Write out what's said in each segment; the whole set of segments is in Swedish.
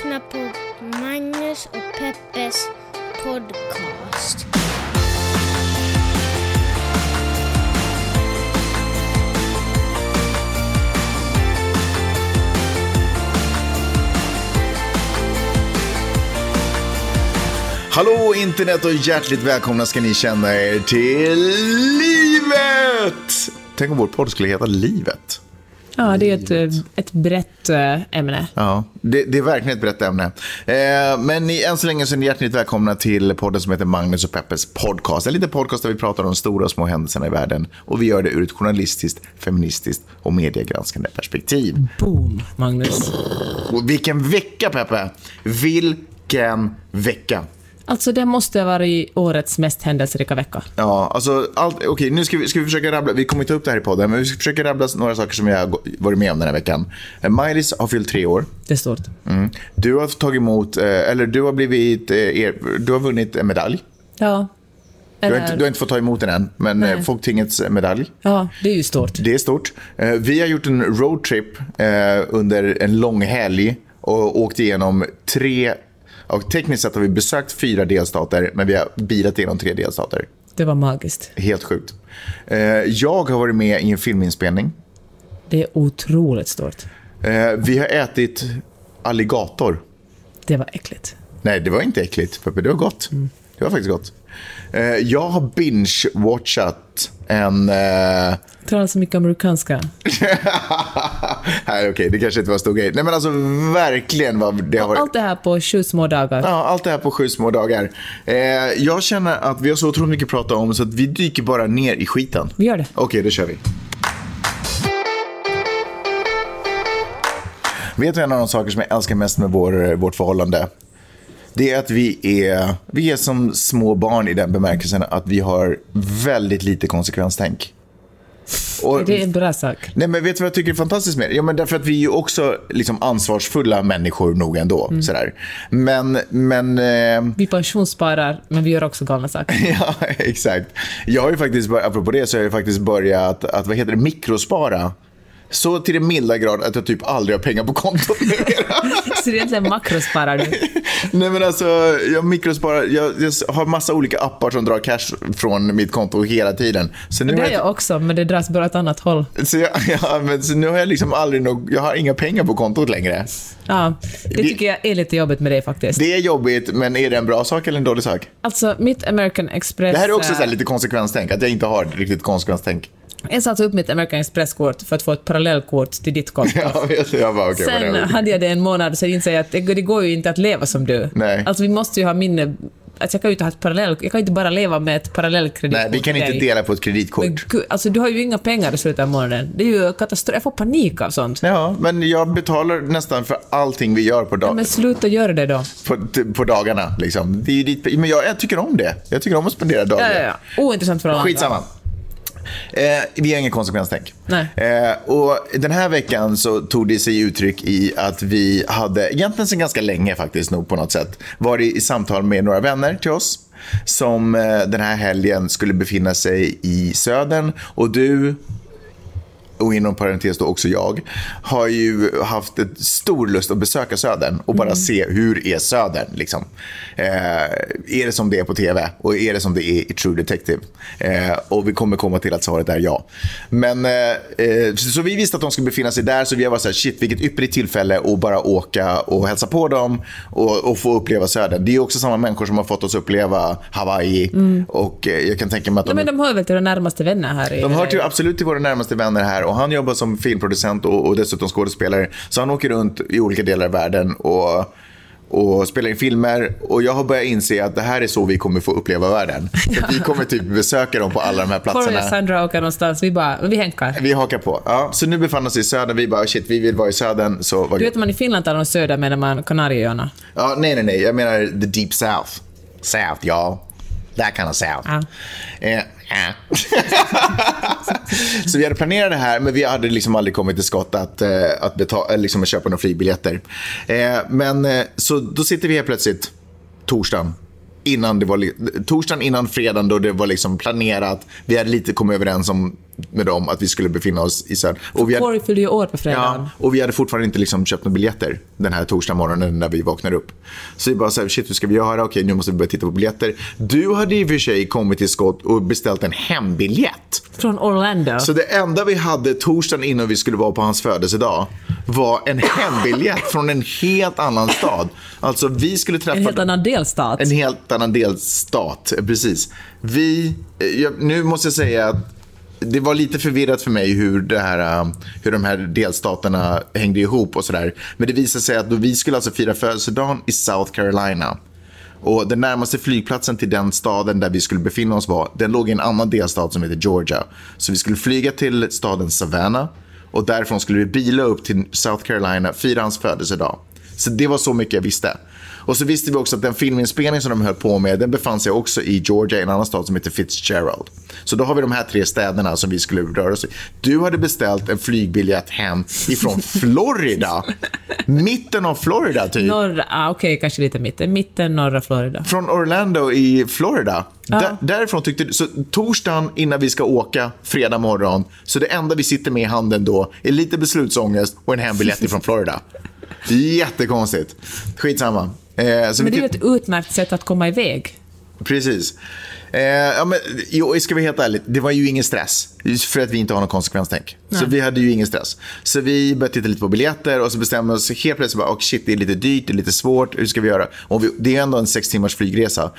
lyssnar på Magnus och Peppes podcast. Hallå internet och hjärtligt välkomna ska ni känna er till livet! Tänk om vår podd skulle heta Livet. Ja, det är ett, eh, ett brett eh, ämne. Ja, det, det är verkligen ett brett ämne. Eh, men ni, än så länge så är ni hjärtligt välkomna till podden som heter Magnus och Peppes podcast. En liten podcast där vi pratar om stora och små händelserna i världen. Och vi gör det ur ett journalistiskt, feministiskt och mediegranskande perspektiv. Boom, Magnus. Och vilken vecka Peppe! Vilken vecka! Alltså, det måste ha varit årets mest händelserika vecka. Ja, alltså, allt, okej, nu ska vi, ska vi försöka rabbla, vi kommer inte upp det här i podden, men vi ska försöka rabbla några saker som jag varit med om den här veckan. Eh, Miley's har fyllt tre år. Det är stort. Mm. Du har tagit emot, eh, eller du har blivit, eh, er, du har vunnit en medalj. Ja. Du har, inte, du har inte fått ta emot den än, men Nej. Folktingets medalj. Ja, det är ju stort. Det är stort. Vi har gjort en roadtrip under en lång helg och åkt igenom tre, och tekniskt sett har vi besökt fyra delstater, men vi har bilat igenom tre delstater. Det var magiskt. Helt sjukt. Eh, Jag har varit med i en filminspelning. Det är otroligt stort. Eh, Vi har ätit alligator. Det var äckligt. Nej, det var inte äckligt, Peppe. Det var gott. Det var faktiskt gott. Eh, Jag har binge-watchat en... eh, Talar så mycket amerikanska. Nej, okej, det kanske inte var en stor grej. Nej, men alltså verkligen vad det har varit. Allt det här på sju små dagar. Ja, allt det här på sju små dagar. Eh, jag känner att vi har så otroligt mycket att prata om så att vi dyker bara ner i skiten. Vi gör det. Okej, då kör vi. Vet du en av de saker som jag älskar mest med vår, vårt förhållande? Det är att vi är, vi är som små barn i den bemärkelsen att vi har väldigt lite konsekvenstänk. Och, Det är en bra sak. Nej, men vet du vad jag tycker är fantastiskt med det? Ja, men därför att vi är ju också liksom ansvarsfulla människor nog ändå. Mm. Sådär. Men, men eh, Vi pensionssparar, men vi gör också galna saker. ja, exakt. Jag har ju faktiskt, apropå det, så har jag faktiskt börjat att, vad heter det, mikrospara. Så till den milda grad att jag typ aldrig har pengar på kontot numera. Så det är egentligen makrosparar du. Nej men alltså, jag mikrosparar, jag, jag har massa olika appar som drar cash från mitt konto hela tiden. Så nu Det har jag också, men det dras bara åt annat håll. så, jag, ja, men, så nu har jag liksom aldrig nog, jag har inga pengar på kontot längre. Ja, det tycker jag är lite jobbigt med dig faktiskt. Det är jobbigt, men är det en bra sak eller en dålig sak? Alltså, mitt American Express... Det här är också så här lite konsekvenstänk, att jag inte har riktigt konsekvenstänk. Jag satte upp mitt American Express-kort för att få ett parallellkort till ditt konto. Jag vet, jag bara okej, Sen hade jag det en månad, så jag insåg att det, det går ju inte att leva som du. Nej. Alltså vi måste ju ha minne... Alltså jag kan ju inte ha ett parallell... Jag kan inte bara leva med ett parallellkreditkort Nej, vi kan inte dela på ett Men kreditkort. gud, alltså du har ju inga pengar i slutet av månaden. Det är ju katastrof. Jag får panik av sånt. Ja, men jag betalar nästan för allting vi gör på, dag- Men sluta göra det då. på, på dagarna. Liksom. Det är ju dit, men jag, jag tycker om det. Jag tycker om att spendera dagar. Ja, ja, ja. Ointressant för alla andra. Eh, vi har ingen konsekvenstänk. Nej. Eh, och den här veckan så tog det sig uttryck i att vi hade, egentligen sedan ganska länge faktiskt nog på något sätt, varit i samtal med några vänner till oss som eh, den här helgen skulle befinna sig i södern och du och inom parentes då också jag, har ju haft ett stor lust att besöka Södern och bara se hur är Södern. Liksom. Eh, är det som det är på tv och är det som det är i True Detective? Eh, och vi kommer komma till att svaret är ja. Men, eh, eh, så, vi visste att de skulle befinna sig där så vi var så här, shit vilket ypperligt tillfälle att bara åka och hälsa på dem och, och få uppleva Södern. Det är också samma människor som har fått oss uppleva Hawaii och eh, jag kan tänka mig att de Nej, men de hör väl till de närmaste vänner här de hör till, absolut till våra närmaste vänner här och han jobbar som filmproducent och, och dessutom skådespelare. Så han åker runt i olika delar av världen och, och spelar in filmer. Och jag har börjat inse att det här är så vi kommer få uppleva världen. Att vi kommer typ besöka dem på alla de här platserna. Sandra åker någonstans. Vi bara, vi hänkar. Vi hakar på. Ja, så nu befann oss i södern. Vi bara, shit, vi vill vara i södern. Så var Du vet, man i Finland talar om söder menar man Kanarieöarna. Ja, nej, nej, nej. Jag menar the deep south. South, ja. That kind of south. Ja. Eh, eh. så vi hade planerat det här, men vi hade liksom aldrig kommit till skott att, eh, att, betala, liksom att köpa några flygbiljetter. Eh, men eh, så då sitter vi helt plötsligt torsdagen. Innan det var, torsdagen innan fredagen då det var liksom planerat. Vi hade lite kommit överens om med dem att vi skulle befinna oss i Söder. Och vi hade, Corey fyllde ju år på fredagen. ja, och vi hade fortfarande inte liksom köpt några biljetter den här torsdag morgonen när vi vaknar upp. Så vi bara så här, shit hur ska vi göra? Okej, nu måste vi börja titta på biljetter. Du hade i och för sig kommit till skott och beställt en hembiljett. Från Orlando. Så det enda vi hade torsdagen innan vi skulle vara på hans födelsedag var en hembiljett från en helt annan stad. Alltså vi skulle träffa... en helt annan delstat. En helt annan delstat, precis. Vi, eh, jag, nu måste jag säga att det var lite förvirrat för mig hur, det här, um, hur de här delstaterna hängde ihop och sådär. Men det visade sig att då vi skulle alltså fira födelsedagen i South Carolina. Och den närmaste flygplatsen till den staden där vi skulle befinna oss var, den låg i en annan delstat som heter Georgia. Så vi skulle flyga till staden Savannah och därifrån skulle vi bila upp till South Carolina, fira hans födelsedag. Så det var så mycket jag visste. Och så visste vi också att den filminspelning som de höll på med, den befann sig också i Georgia, en annan stad som heter Fitzgerald. Så då har vi de här tre städerna som vi skulle röra oss i. Du hade beställt en flygbiljett hem ifrån Florida. Mitten av Florida, typ. Norra, ah, okej, kanske lite mitten. Mitten, norra Florida. Från Orlando i Florida. Där, därifrån tyckte du, så torsdagen innan vi ska åka, fredag morgon, så det enda vi sitter med i handen då är lite beslutsångest och en hembiljett ifrån Florida. Jättekonstigt. Skitsamma. Eh, Men det är ju ett utmärkt sätt att komma iväg. Precis. Eh, ja, men, jo, ska vi helt ärligt, det var ju ingen stress. För att vi inte har någon konsekvenstänk. Så vi hade ju ingen stress. Så vi började titta lite på biljetter och så bestämde oss helt plötsligt bara, oh, shit, det är lite dyrt, det är lite svårt, hur ska vi göra? Och vi, det är ändå en sex timmars flygresa.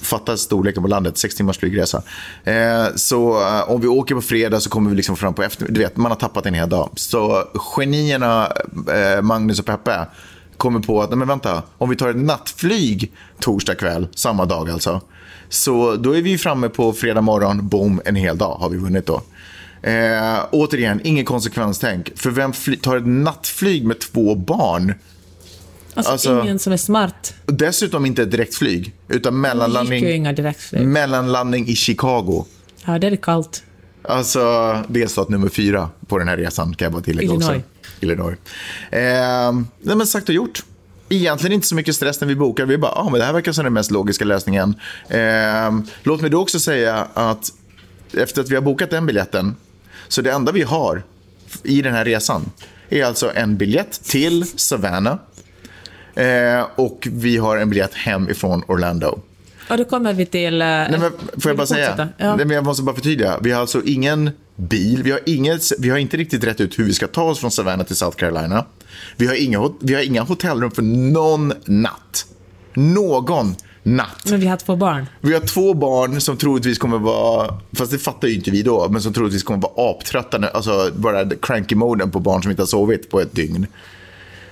Fatta storleken på landet, sex timmars flygresa. Eh, så eh, om vi åker på fredag så kommer vi liksom fram på efter, du vet, man har tappat en hel dag. Så genierna eh, Magnus och Peppe kommer på att, nej men vänta, om vi tar ett nattflyg torsdag kväll, samma dag alltså. Så då är vi framme på fredag morgon, boom, en hel dag har vi vunnit då. Eh, återigen, ingen konsekvenstänk. För vem tar ett nattflyg med två barn? Alltså, Alltså- ingen som är smart. Dessutom inte ett direktflyg, utan mellanlandning, mellanlandning i Chicago. Ja, det är kallt. Alltså delstat nummer fyra på den här resan kan jag bara tillägga Illinois. också. Illinois. Eh, nej, men sagt och gjort. Egentligen inte så mycket stress när vi bokar. Vi bara, ah, men det här verkar som den mest logiska lösningen. Eh, låt mig då också säga att efter att vi har bokat den biljetten, så det enda vi har i den här resan är alltså en biljett till Savannah eh, och vi har en biljett hem ifrån Orlando. Och då kommer vi till... eh, Nej, men får jag bara säga? Ja. Nej, men jag måste bara förtydliga. Vi har alltså ingen bil. Vi har, inget, vi har inte riktigt rätt ut hur vi ska ta oss från Savannah till South Carolina. Vi har inga, vi har inga hotellrum för någon natt. Någon natt. Men vi har två barn. Vi har två barn som troligtvis kommer vara, fast det fattar ju inte vi då, men som troligtvis kommer vara aptrötta, alltså bara cranky moden på barn som inte har sovit på ett dygn.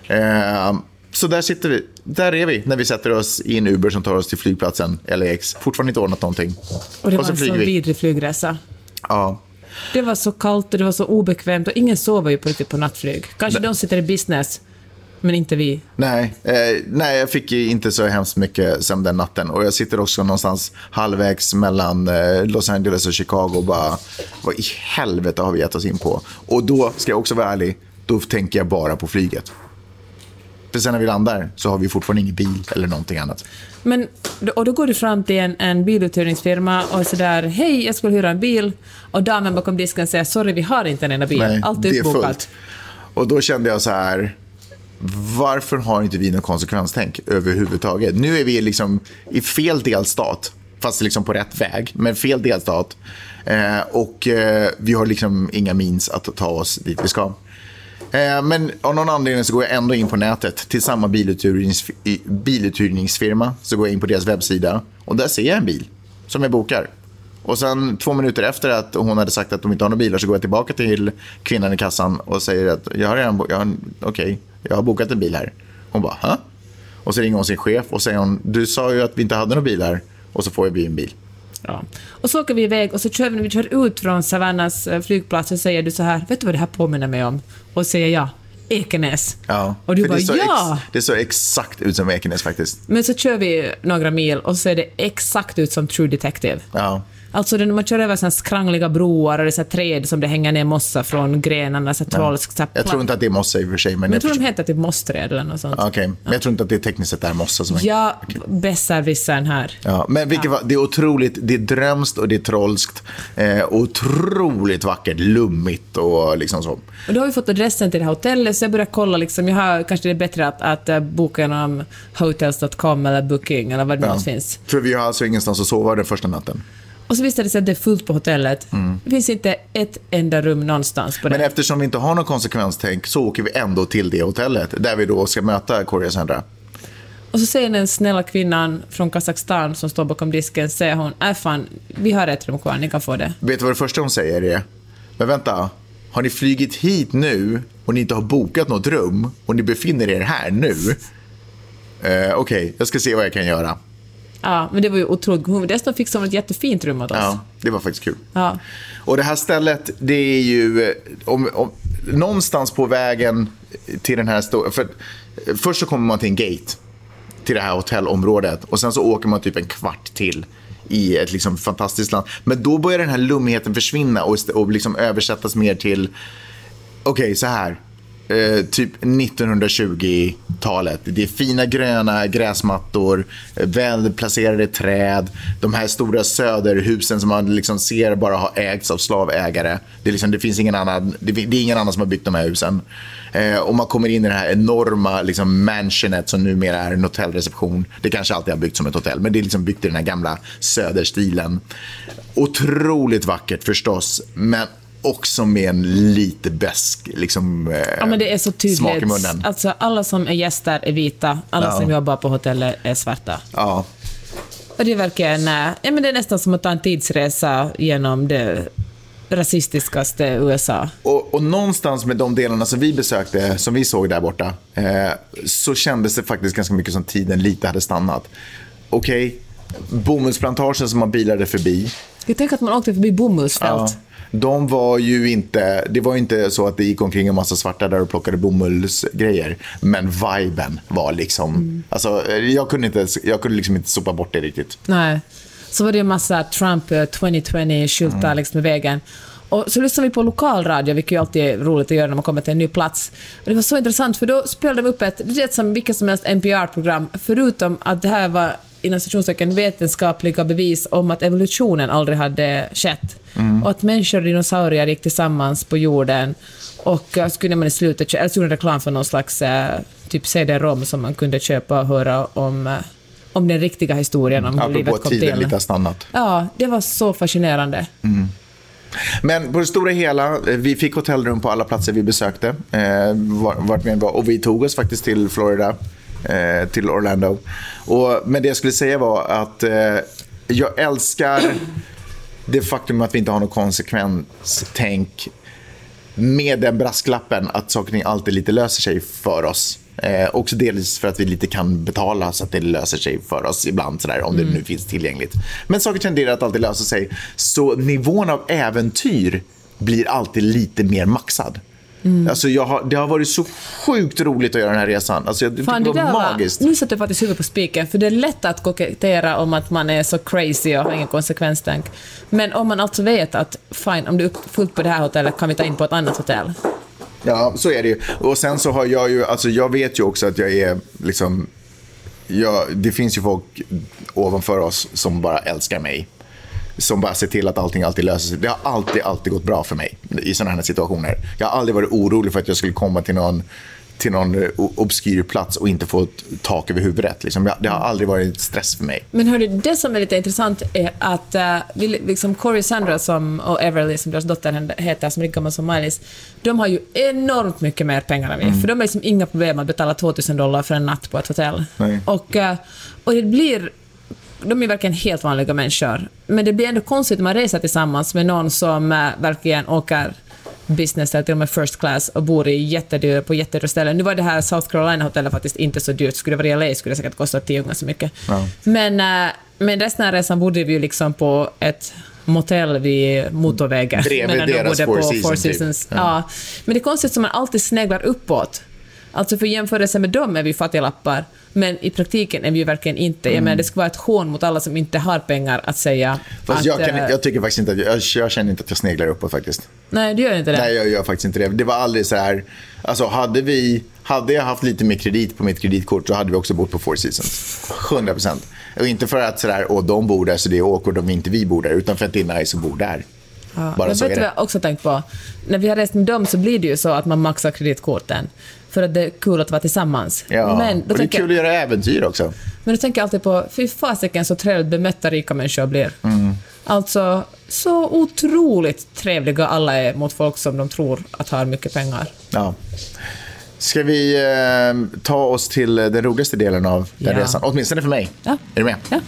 Eh, så där sitter vi, där är vi när vi sätter oss i en Uber som tar oss till flygplatsen LAX. Fortfarande inte ordnat någonting. Och det Och var så en så flyger vi. vidrig flygresa. Ja. Det var så kallt och det var så obekvämt och ingen sover ju på riktigt på nattflyg. Kanske de sitter i business, men inte vi. Nej, eh, nej, jag fick inte så hemskt mycket sömn den natten. Och jag sitter också någonstans halvvägs mellan eh, Los Angeles och Chicago och bara, vad i helvete har vi gett oss in på? Och då, ska jag också vara ärlig, då tänker jag bara på flyget. För sen när vi landar så har vi fortfarande ingen bil eller någonting annat. Men, och då går du fram till en, en biluthyrningsfirma och sådär, hej, jag skulle hyra en bil. Och damen bakom disken säger, sorry, vi har inte en enda bil. Nej, Allt är uppbokat. Och då kände jag så här, varför har inte vi någon konsekvenstänk överhuvudtaget? Nu är vi liksom i fel delstat, fast liksom på rätt väg, men fel delstat. Eh, och eh, vi har liksom inga means att ta oss dit vi ska. Eh, men av någon anledning så går jag ändå in på nätet till samma biluthyrnings, biluthyrningsfirma. Så går jag in på deras webbsida och där ser jag en bil som jag bokar. Och sen två minuter efter att hon hade sagt att de inte har några bilar så går jag tillbaka till kvinnan i kassan och säger att jag har redan jag har, okay, jag har bokat en bil här. Hon bara, Hä? Och så ringer hon sin chef och säger hon, du sa ju att vi inte hade några bilar. Och så får vi en bil. Ja. Och så åker vi iväg och så kör vi, vi kör ut från Savannas eh, flygplats och säger du så här, vet du vad det här påminner mig om? Och säger jag, Ekenäs. Ja. Och du bara, det, ja! ex, det såg exakt ut som Ekenäs faktiskt. Men så kör vi några mil och så ser det exakt ut som True Detective. Ja. Alltså när man kör över såna skrangliga broar och det är så träd som det hänger ner mossa från grenarna, så trolsk, så Jag tror inte att det är mossa i och för sig. Men jag tror de heter typ mossträd eller något sånt. Okej, men jag tror inte att det tekniskt sett är mossa som. Ja, besserwissern här. Ja, men vilket var, det är otroligt, det är drömskt och det är trollskt. Eh, otroligt vackert, lummigt och liksom så. Och då har vi fått adressen till det här hotellet, så jag börjar kolla. Liksom, jag har, kanske det är bättre att, att eh, boka genom hotels.com eller booking eller vad det nu Ja. finns. För vi har alltså ingenstans att sova den första natten. Och så visade det sig att det är fullt på hotellet. Det finns inte ett enda rum någonstans på det. Mm. Men eftersom vi inte har någon konsekvenstänk så åker vi ändå till det hotellet där vi då ska möta och Sandra. Och så säger den snälla kvinnan från Kazakstan som står bakom disken, säger hon, äh fan, vi har ett rum kvar, ni kan få det. Vet du vad det första hon säger är? Men vänta, har ni flygit hit nu och ni inte har bokat något rum och ni befinner er här nu? Eh, Okej, jag ska se vad jag kan göra. Ja, men det var ju otroligt. Hon dessutom fixade hon ett jättefint rum åt oss. Ja, det var faktiskt kul. Ja. Och det här stället, det är ju eh, om, om, någonstans på vägen till den här stora... För först så kommer man till en gate till det här hotellområdet och sen så åker man typ en kvart till i ett liksom fantastiskt land. Men då börjar den här lummigheten försvinna och, och liksom översättas mer till, okej så här, eh, typ 1920-talet. Det är fina gröna gräsmattor, eh, välplacerade träd, de här stora söderhusen som man liksom ser bara har ägts av slavägare. Det, är liksom, det finns ingen annan, det, det är ingen annan som har byggt de här husen. Eh, och man kommer in i det här enorma liksom, mansionet som numera är en hotellreception. Det kanske alltid har byggts som ett hotell, men det är liksom byggt i den här gamla söderstilen. Otroligt vackert förstås, men också med en lite besk liksom, eh, Ja, men det är så tydligt. smak i munnen. Alltså, alla som är gäster är vita, alla Ja. som jobbar på hotellet är svarta. Ja, Och det är verkligen... eh, Ja, men det är nästan som att ta en tidsresa genom det rasistiskaste USA. Och, och någonstans med de delarna som vi besökte, som vi såg där borta, eh, så kändes det faktiskt ganska mycket som tiden lite hade stannat. Okej, bomullsplantagen som man bilade förbi, Jag tänker att man åkte förbi bomullsfält. De var ju inte, det var inte så att det gick omkring en massa svarta där och plockade bomullsgrejer. Men viben var liksom, alltså jag kunde, inte, jag kunde liksom inte sopa bort det riktigt. Nej. Så var det en massa Trump eh, 2020-skyltar Mm. liksom med vägen. Och så lyssnade vi på lokalradio, vilket ju alltid är roligt att göra när man kommer till en ny plats. Och det var så intressant, för då spelade de upp ett, det som vilket som helst NPR-program, förutom att det här var inom citationstecken vetenskapliga bevis om att evolutionen aldrig hade skett. Mm. Och att människor och dinosaurier gick tillsammans på jorden. Och eh, så kunde man i slutet, eller så gjorde de reklam för någon slags eh, typ CD-ROM som man kunde köpa och höra om, eh, om den riktiga historien om hur Apropå livet kom tiden till. lite stannat. Ja, det var så fascinerande. Men på det stora hela, vi fick hotellrum på alla platser vi besökte. Eh, var- vart vi var. Och vi tog oss faktiskt till Florida, eh, till Orlando. Och, men det jag skulle säga var att eh, jag älskar det faktum att vi inte har någon konsekvenstänk med den brasklappen att saker och ting alltid lite löser sig för oss. Eh, också delvis för att vi lite kan betala så att det löser sig för oss ibland, sådär, om det nu finns tillgängligt. Men saker tenderar att alltid lösa sig. Så nivån av äventyr blir alltid lite mer maxad. Alltså jag har, det har varit så sjukt roligt att göra den här resan. Alltså jag, Fan, det var magiskt. Var, nu satte jag faktiskt huvudet på spiken, för det är lätt att kokettera om att man är så crazy och har ingen konsekvenstänk. Men om man alltså vet att fine, om det är fullt på det här hotellet kan vi ta in på ett annat hotell. Ja, så är det ju. Och sen så har jag ju, alltså jag vet ju också att jag är liksom, jag, det finns ju folk ovanför oss som bara älskar mig. Som bara ser till att allting alltid löser sig. Det har alltid, alltid gått bra för mig i sådana här situationer. Jag har aldrig varit orolig för att jag skulle komma till någon, till någon eh, obskyr plats och inte få tak över huvudet. Liksom. Det har aldrig varit stress för mig. Men hörde, det som är lite intressant är att uh, liksom Corey Sandra som, och Everly, som deras dotter heter, som är lika gammal som Miley's, de har ju enormt mycket mer pengar än vi. För de har liksom inga problem att betala 2000 dollar för en natt på ett hotell. Nej. Och, eh, och det blir... De är verkligen helt vanliga människor. Men det blir ändå konstigt när man reser tillsammans med någon som eh, verkligen åker business eller till och med first class och bor i jättedyra, på jättedyra ställen. Nu var det här South Carolina-hotellet faktiskt inte så dyrt. Skulle det vara i LA skulle det säkert kosta tio gånger så mycket. Ja. Men, eh, men resten av resan bodde vi ju liksom på ett motell vid motorvägen. Bredvid deras bodde Four på Seasons, Four typ. Seasons. Ja. Ja. Men det är konstigt som man alltid sneglar uppåt. Alltså för jämförelse med dem är vi fattiglappar, men i praktiken är vi ju verkligen inte. Jag menar, det skulle vara ett hån mot alla som inte har pengar att säga Fast att... jag, kan, eh, jag tycker faktiskt inte att jag, jag känner inte att jag sneglar uppåt faktiskt. Nej, du gör inte det. Nej, jag gör faktiskt inte det. Det var aldrig så här... Alltså, hade, vi, hade jag haft lite mer kredit på mitt kreditkort så hade vi också bott på Four Seasons. 100 procent. Och inte för att så där, åh, de bor där så det är awkward om inte vi bor där, utan för att det är nice att bo där. Ja, Bara men så vet du vad jag också tänkt på? När vi har rest med dem så blir det ju så att man maxar kreditkorten. För att det är kul att vara tillsammans. Ja, men, och det är kul att göra äventyr också. men då tänker jag alltid på, fy fasiken så trevligt bemötta rika människor blir. Mm. Alltså, så otroligt trevliga alla är mot folk som de tror att har mycket pengar. Ja. Ska vi eh, ta oss till den roligaste delen av den Ja. resan? Åtminstone för mig. Ja. Är du med? Ja.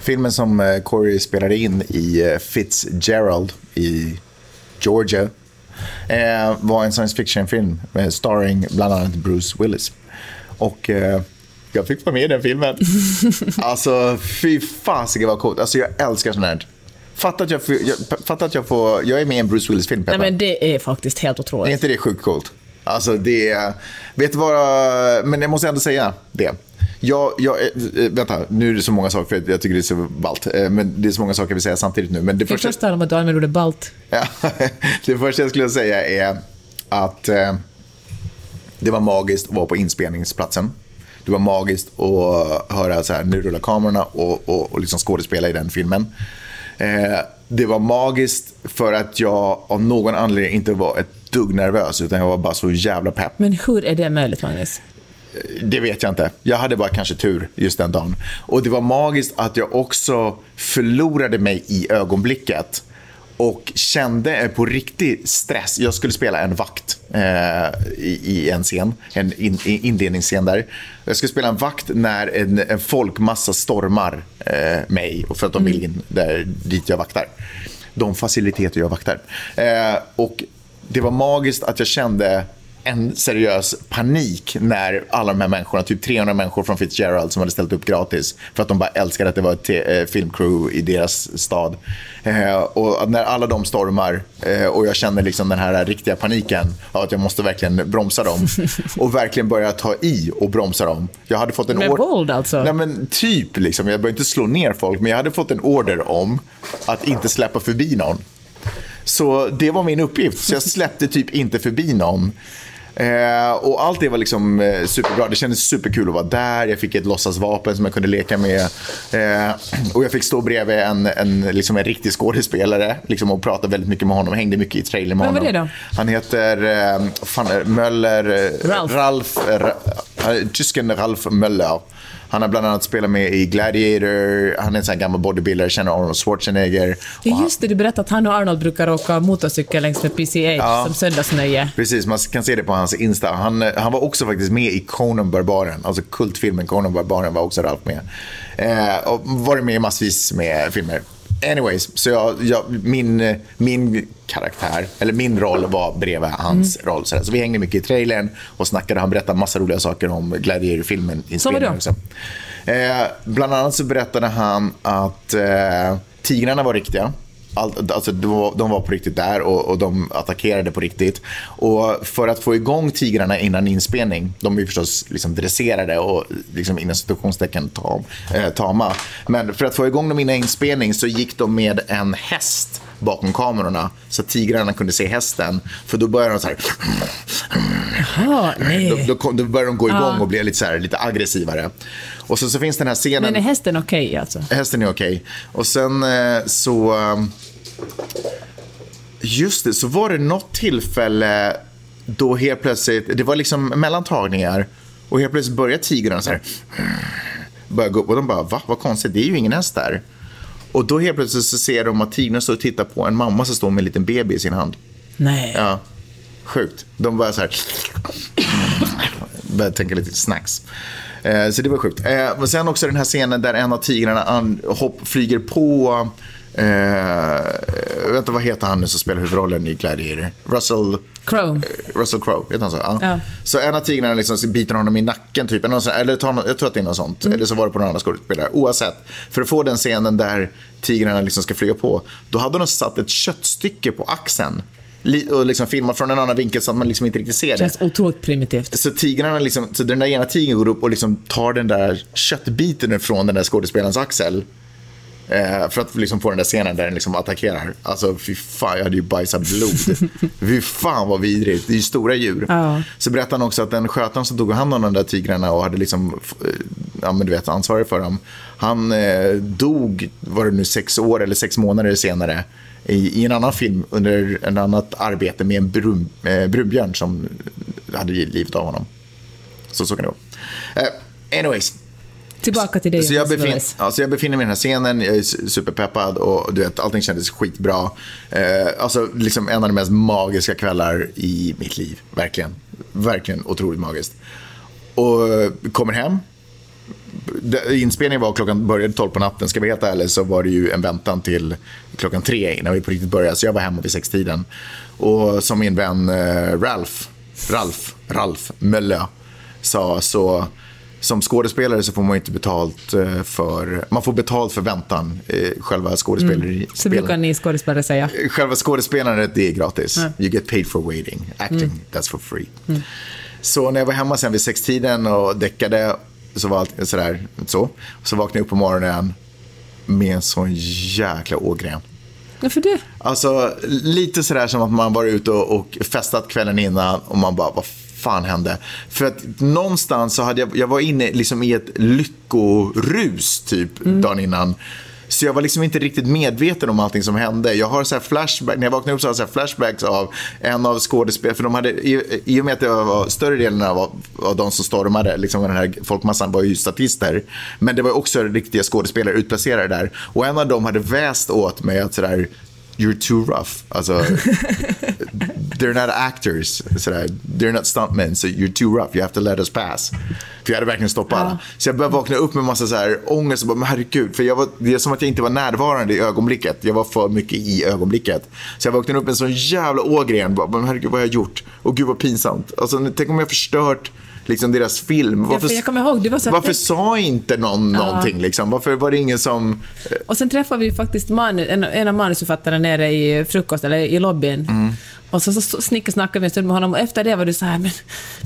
Filmen som eh, Corey spelade in i eh, Fitzgerald i Georgia eh, var en science fiction-film eh, starring bland annat Bruce Willis. Och eh, jag fick vara med i den filmen. alltså, fy fasiken vad coolt. Alltså, jag älskar sånt här. Fatta att jag, får, jag, fatta att jag får... Jag är med i en Bruce Willis-film, Nej, men det är faktiskt helt Är otroligt. inte det sjukt coolt? Alltså det är... Vet du vad... Men jag måste ändå säga det. Jag, jag, eh, vänta, nu är det så många saker för jag tycker det är så ballt. Eh, Men det är så många saker vill säga samtidigt nu. Men det vi första, först om att du använder ordet balt? ja, det första jag skulle säga är att eh, det var magiskt att vara på inspelningsplatsen. Det var magiskt att höra så här, nu rullar kamerorna och, och, och liksom skådespela i den filmen. Eh, det var magiskt för att jag av någon anledning inte var ett dugg nervös utan jag var bara så jävla pepp. Men hur är det möjligt, Magnus? Det vet jag inte. Jag hade bara kanske tur just den dagen. Och det var magiskt att jag också förlorade mig i ögonblicket och kände eh, på riktig stress. Jag skulle spela en vakt eh, i, i en scen, en in, inledningsscen där. Jag skulle spela en vakt när en, en folkmassa stormar eh, mig och för att de vill in där, dit jag vaktar. De faciliteter jag vaktar. Eh, och det var magiskt att jag kände en seriös panik när alla de här människorna, typ 300 människor från Fitzgerald som hade ställt upp gratis för att de bara älskade att det var ett eh, filmcrew i deras stad. Eh, och när alla de stormar eh, och jag känner liksom den här riktiga paniken av att jag måste verkligen bromsa dem och verkligen börja ta i och bromsa dem. Jag hade fått en Med våld alltså? Nej, men typ. Liksom. Jag behöver inte slå ner folk, men jag hade fått en order om att inte släppa förbi någon. Så det var min uppgift. Så jag släppte typ inte förbi någon. Eh, och allt det var liksom eh, superbra. Det kändes superkul att vara där. Jag fick ett låtsasvapen som jag kunde leka med. Eh, och jag fick stå bredvid en, en, liksom en riktig skådespelare liksom, och prata väldigt mycket med honom. Hängde mycket i trailern med Vem var honom. det Han heter eh, fan, Möller... Ralf. Ralf eh, Ra- eh, tysken Ralf Möller. Han har bland annat spelat med i Gladiator. Han är en sån gammal bodybuilder, känner Arnold Schwarzenegger. Ja, han- just det, du berättade att han och Arnold brukar åka motorcykel längs med PCH Ja. som söndagsnöje. Precis, man kan se det på hans Insta. Han, eh, han var också faktiskt med i Conan Barbaren. Alltså kultfilmen Conan Barbaren var också Ralf med. Eh, och varit med i massvis med filmer. Anyways, så jag, jag, min, min karaktär, eller min roll var bredvid hans roll. Så, så vi hängde mycket i trailern och snackade. Han berättade massa roliga saker om Gladiator-filmen. inspelningen vadå? Eh, bland annat så berättade han att eh, tigrarna var riktiga. All, alltså, de, var, de var på riktigt där och, och de attackerade på riktigt. Och för att få igång tigrarna innan inspelning, de är ju förstås liksom dresserade och liksom inom situationstecken tam, eh, tama. Men för att få igång dem innan inspelning så gick de med en häst bakom kamerorna så att tigrarna kunde se hästen. För då började de så här... Jaha, nej. Då, då, då började de gå igång Ja. och bli lite, så här, lite aggressivare. Och så, så finns den här scenen... Men är hästen okej alltså? Hästen är okej. Och sen eh, så... eh, Just det, så var det något tillfälle då helt plötsligt, det var liksom mellan tagningar och helt plötsligt började tigrarna så här. Började gå upp och de bara, va? Vad konstigt, det är ju ingen häst där. Och då helt plötsligt så ser de att tigrarna står och tittar på en mamma som står med en liten baby i sin hand. Nej. Ja, sjukt. De bara så här... Började tänka lite snacks. Eh, så det var sjukt. Eh, men sen också den här scenen där en av tigrarna an, hopp, flyger på... Eh, vänta, vad heter han nu som spelar huvudrollen i Gladiator? Russell... Crowe. Russell Crowe, heter han så? Ja. Ja. Så en av tigrarna liksom biter honom i nacken, typ. eller eller tar, jag tror att det är något sånt. Eller så var det på någon annan skådespelare. Oavsett, för att få den scenen där tigrarna liksom ska flyga på, då hade de satt ett köttstycke på axeln Och liksom filmar från en annan vinkel så att man liksom inte riktigt ser det. känns otroligt primitivt. Så tigrarna liksom, så den där ena tigern går upp och liksom tar den där köttbiten från den där skådespelarens axel. Eh, för att liksom få den där scenen där den liksom attackerar. Alltså fy fan, jag hade ju bajsat blod. fy fan vad vidrigt. Det är ju stora djur. Ja. Så berättade han också att den skötaren som tog hand om de där tigrarna och hade liksom, eh, ja men du vet, ansvarig för dem. Han eh, dog, var det nu sex år eller sex månader senare. I, i en annan film under en annat arbete med en brun, eh, brunbjörn som hade livet av honom. Så så kan det gå. Eh, anyways, Tillbaka till dig, så jag, befin, alltså jag befinner mig i den här scenen, jag är su- superpeppad och du vet, allting kändes skitbra. Eh, alltså liksom en av de mest magiska kvällar i mitt liv. Verkligen. Verkligen otroligt magiskt. Och kommer hem. Inspelningen var klockan började 12 på natten. Ska vi vara helt ärlig så var det ju en väntan till klockan tre innan vi på riktigt började. Så jag var hemma vid sextiden. Och som min vän eh, Ralf, Ralf, Ralf Mölle sa så som skådespelare så får man inte betalt eh, för, man får betalt för väntan, eh, själva skådespelare, Så brukar ni skådespelare säga. Själva skådespelandet det är gratis. You get paid for waiting. Acting, that's for free. Så när jag var hemma sen vid sextiden och däckade så var allt sådär. Så, så vaknade jag upp på morgonen med en sån jäkla ågren. Varför det? Alltså lite sådär som att man var ute och, och festat kvällen innan och man bara, vad fan hände? För att någonstans så hade jag, jag var inne liksom i ett lyckorus typ dagen innan. Så jag var liksom inte riktigt medveten om allting som hände. Jag har så här flashback, när jag vaknade upp så har jag flashbacks av en av skådespelarna, för de hade, i, i och med att det var större delen av, av de som stormade, liksom den här folkmassan var ju statister. Men det var också riktiga skådespelare utplacerade där. Och en av dem hade väst åt mig att sådär, you're too rough. Alltså, they're not actors. Sådär. They're not stuntmen, so you're too rough. You have to let us pass. För jag hade verkligen stoppat alla. Så jag började vakna upp med massa så här ångest. Och bara, men herregud, för jag var, det är som att jag inte var närvarande i ögonblicket. Jag var för mycket i ögonblicket. Så jag vaknade upp med en sån jävla ågren. Bara, men herregud, vad har jag gjort? Och gud vad pinsamt. Alltså, tänk om jag förstört liksom, deras film. Ja, för jag kommer ihåg, du var så varför sa inte någon någonting? Liksom? Varför var det ingen som... Och sen träffade vi faktiskt manu, en, en av manusförfattarna nere i frukost, eller i lobbyn. Mm. Och så, så, så snickesnackade vi en stund med honom och efter det var du så här, men,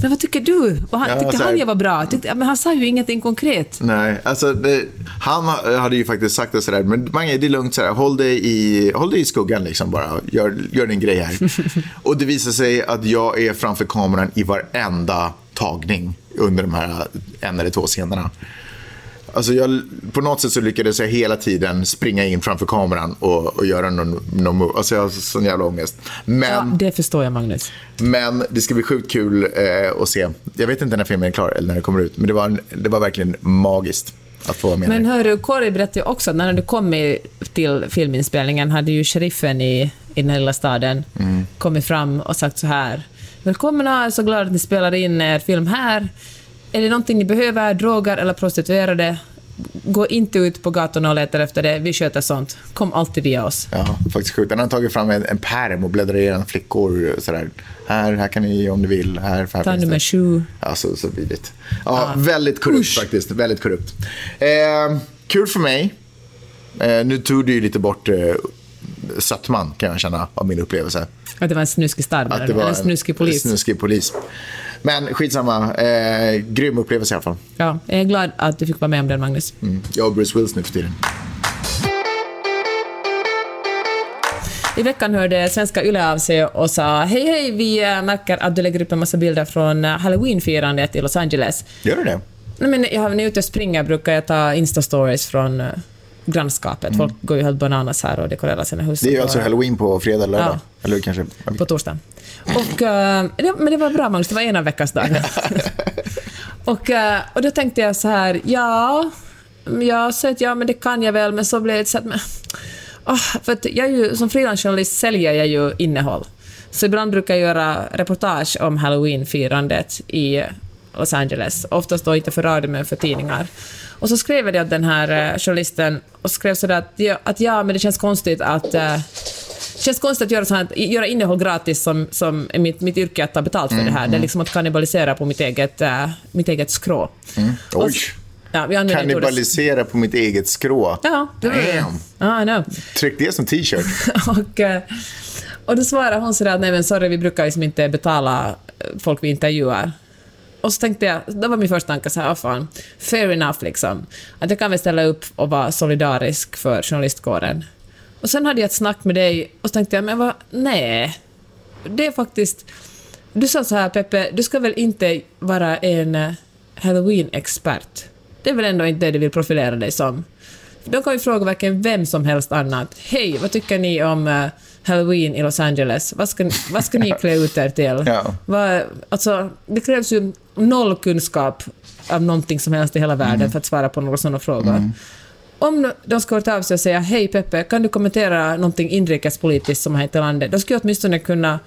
men vad tycker du? Och han, Ja, tyckte så här- han jag var bra? Tyckte, men han sa ju ingenting konkret. Nej, alltså det, han ha- hade ju faktiskt sagt det sådär, men Mange, det är lugnt, sådär, håll, dig i, håll dig i skuggan liksom bara, gör, gör din grej här. och det visar sig att jag är framför kameran i varenda tagning under de här en eller två scenerna. Alltså jag, på något sätt så lyckades jag hela tiden springa in framför kameran och, och göra någon, någon move. Alltså jag har sån jävla ångest. Men, Ja, det förstår jag, Magnus. men det ska bli sjukt kul eh, att se. Jag vet inte när filmen är klar eller när den kommer ut, men det var, en- det var verkligen magiskt att få vara med Men hörru, Corey berättade ju också att när du kom till filminspelningen hade ju sheriffen i, i den här lilla staden Mm. kommit fram och sagt så här. Välkomna, jag är så glad att ni spelar in er film här. Är det någonting ni behöver, droger eller prostituerade? Gå inte ut på gatorna och leta efter det, vi sköter sånt. Kom alltid via oss. Ja, faktiskt sjukt. Han har tagit fram en, en pärm och bläddrar igenom flickor. Sådär. Här, här kan ni om ni vill. Här, här Ta nummer sju. Ja, så, så vidrigt. Ja, väldigt korrupt faktiskt. Väldigt korrupt. Eh, kul för mig. Eh, nu tog du ju lite bort eh, sötman, kan jag känna, av min upplevelse. Att det var en snuskig stad, Att det eller var en snuskig polis. snuskig polis. Men skitsamma. Eh, grym upplevelse i alla fall. Ja, jag är glad att du fick vara med om den, Magnus. Mm. Jag och Bruce Willis nu för tiden. I veckan hörde svenska Yle av sig och sa hej hej, vi eh, märker att du lägger upp en massa bilder från eh, halloween-firandet i Los Angeles. Gör du det? Nej, men jag, när jag är ute och springer brukar jag ta Insta-stories från uh, grannskapet. Folk går ju helt bananas här och dekorerar sina hus. Mm. Det är ju alltså halloween på fredag eller lördag. Ja. Eller kanske... på torsdag. Och, det, men det var bra Magnus, det var en av veckans dagar. och, eh, och då tänkte jag så här, ja, jag sa att ja, men det kan jag väl, men så blev det så att, men, åh, för att jag är ju, som frilansjournalist säljer jag ju innehåll. Så ibland brukar jag göra reportage om halloween-firandet i Los Angeles. Oftast då inte för radio, men för tidningar. Och så skrev jag det åt den här eh, journalisten och skrev sådär att, ja, att ja, men det känns konstigt att eh, det känns konstigt att göra, sånt, här- göra innehåll gratis som, som är mitt, mitt yrke att ta betalt för det här. Det är liksom att kannibalisera på mitt eget, äh, mitt eget skrå. Och- Oj. Ja, vi Kannibalisera på mitt eget skrå. Ja, det var det. Damn. Ja, I know. Tryck det som t-shirt. och, Och då svarade hon sådär att nej men sorry, vi brukar liksom inte betala folk vi intervjuar. Och så tänkte jag, då var min första tanke så här, ah, fan, fair enough liksom. Att jag kan väl ställa upp och vara solidarisk för journalistkåren. Och sen hade jag ett snack med dig och så tänkte jag, men vad, nej. Det är faktiskt... Du sa så här, Peppe, du ska väl inte vara en eh, halloween-expert? Det är väl ändå inte det du vill profilera dig som? De kan ju fråga verkligen vem som helst annat. Hej, vad tycker ni om uh, halloween i Los Angeles? Vad ska, vad ska ni klä ut er till? Ja. Vad, alltså, det krävs ju noll kunskap av någonting som helst i hela världen Mm. för att svara på några sådana frågor. Om de ska ta av sig och säga hej Peppe, kan du kommentera någonting inrikespolitiskt som har hänt i landet? Då skulle jag åtminstone kunna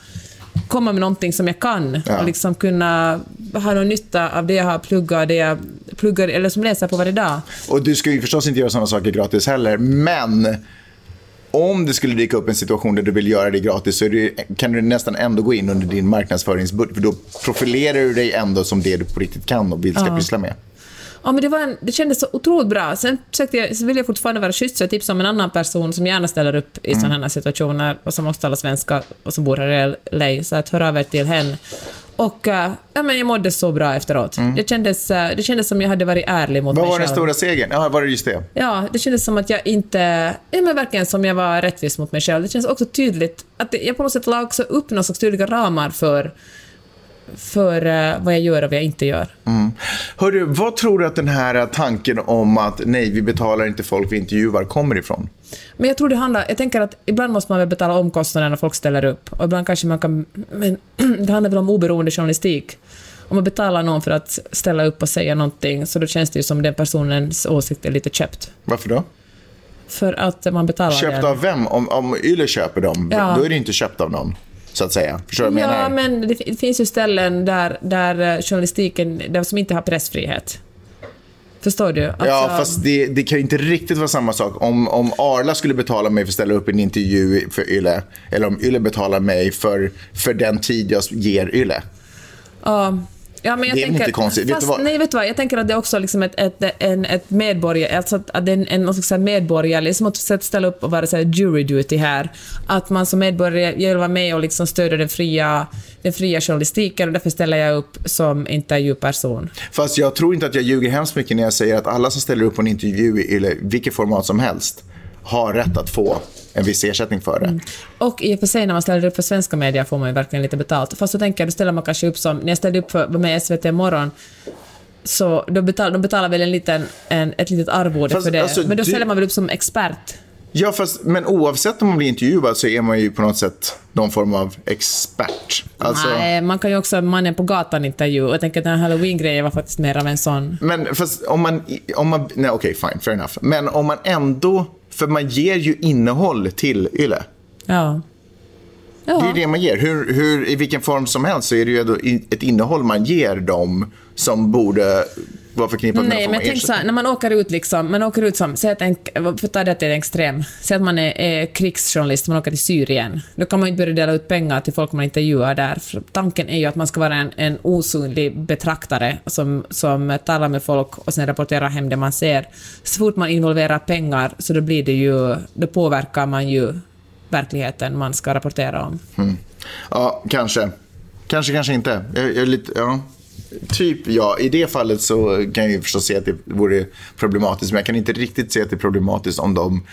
komma med någonting som jag kan Ja. och liksom kunna ha någon nytta av det jag har pluggat, det jag pluggar eller som läser på varje dag. Och du ska ju förstås inte göra sådana saker gratis heller, men om det skulle dyka upp en situation där du vill göra det gratis så det, kan du nästan ändå gå in under din marknadsföringsbudget, för då profilerar du dig ändå som det du på riktigt kan och vill ska pyssla med. Ja, men det, var en, det kändes så otroligt bra. Sen försökte jag, så vill jag fortfarande vara schysst, så jag tipsade om en annan person som gärna ställer upp i sådana här situationer och som också talar svenska och som bor här i LA, så att hör av er till henne. Och eh, ja, men jag mådde så bra efteråt. Det, kändes, eh, det kändes som jag hade varit ärlig mot Vad mig var den själv. stora segern? Ja, var det just det? Ja, det kändes som att jag inte... Ja, men verkligen som jag var rättvis mot mig själv. Det känns också tydligt att det- jag på något sätt la också upp några slags tydliga ramar för, för eh, vad jag gör och vad jag inte gör. Hörru, vad tror du att den här tanken om att nej, vi betalar inte folk vi intervjuar kommer ifrån? Men jag tror det handlar... Jag tänker att ibland måste man väl betala omkostnaderna när folk ställer upp. Och ibland kanske man kan... Men det handlar väl om oberoende journalistik. Om man betalar någon för att ställa upp och säga någonting, så då känns det ju som den personens åsikt är lite köpt. Varför då? För att man betalar Köpt den. av vem? Om, om Yle köper dem, Ja. då är det inte köpt av någon. Så att säga. Förstår du vad jag Ja, menar? men det, det finns ju ställen där, där eh, journalistiken, där som inte har pressfrihet. Förstår du? Alltså, Ja, fast det, det kan ju inte riktigt vara samma sak. Om, om Arla skulle betala mig för att ställa upp en intervju för Yle, eller om Yle betalar mig för, för den tid jag ger Yle. Ja, ja, men jag Det är tänker, inte konstigt. Vet Fast, vad? Nej, vet du vad? Jag tänker att det är också liksom ett, ett, en, ett medborgare, alltså att, att det är en, en någon slags medborgerlig, som att ställa upp och vara så här jury duty här. Att man som medborgare vill vara med och liksom stödja den fria, den fria journalistiken och därför ställer jag upp som intervjuperson. Fast jag tror inte att jag ljuger hemskt mycket när jag säger att alla som ställer upp på en intervju i vilket format som helst, har rätt att få en viss ersättning för det. Mm. Och i och för sig när man ställer upp för svenska medier får man ju verkligen lite betalt. Fast så tänker jag, då ställer man kanske upp som, när jag ställde upp för, var med i SVT morgon, så då betal, de betalar väl en liten, en, ett litet arvode Fast, för det. alltså, men då du- ställer man väl upp som expert. Ja, fast, men oavsett om man blir intervjuad så är man ju på något sätt någon form av expert. Alltså, Nej, man kan ju också mannen på gatan intervju. Jag tänker att den här halloween-grejen var faktiskt mer av en sån. Men fast om man, om man nej okej fine, fair enough. Men om man ändå, för man ger ju innehåll till Yle. Ja. Det Ja. är ju det man ger. Hur, hur, I vilken form som helst så är det ju ett innehåll man ger dem som borde vara förknippat med Nej, men tänk så här, när man åker ut liksom, man åker ut som, säg att en, för ta det till en extrem, säg att man är, är krigsjournalist, man åker till Syrien, då kan man ju inte börja dela ut pengar till folk man intervjuar där, för tanken är ju att man ska vara en, en osynlig betraktare som, som talar med folk och sen rapporterar hem det man ser. Så fort man involverar pengar så då blir det ju, då påverkar man ju verkligheten man ska rapportera om. Ja, kanske. Kanske, kanske inte. Jag, jag är lite, ja. Typ ja, i det fallet så kan jag ju förstås se att det vore problematiskt. Men jag kan inte riktigt se att det är problematiskt om de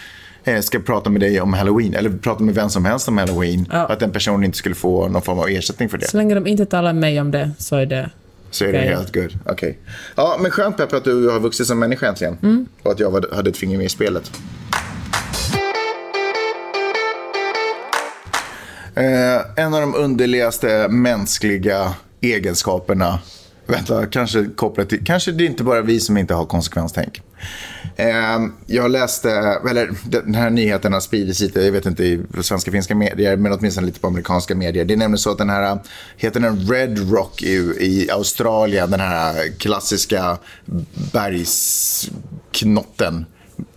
eh, ska prata med dig om halloween. Eller prata med vem som helst om halloween. Ja. Att den personen inte skulle få någon form av ersättning för det. Så länge de inte talar med mig om det så är det Så är det helt good. Okej. Ja, men skönt Peppe att du har vuxit som människa äntligen. Och att jag var, hade ett finger med i spelet. Eh, en av de underligaste mänskliga egenskaperna. Vänta, kanske kopplat till... Kanske det är inte bara vi som inte har konsekvenstänk. Eh, jag läste, eller den här nyheten har spridits lite, jag vet inte i svenska finska medier, men åtminstone lite på amerikanska medier. Det är nämligen så att den här, heter den Red Rock i, i Australien, den här klassiska bergsknotten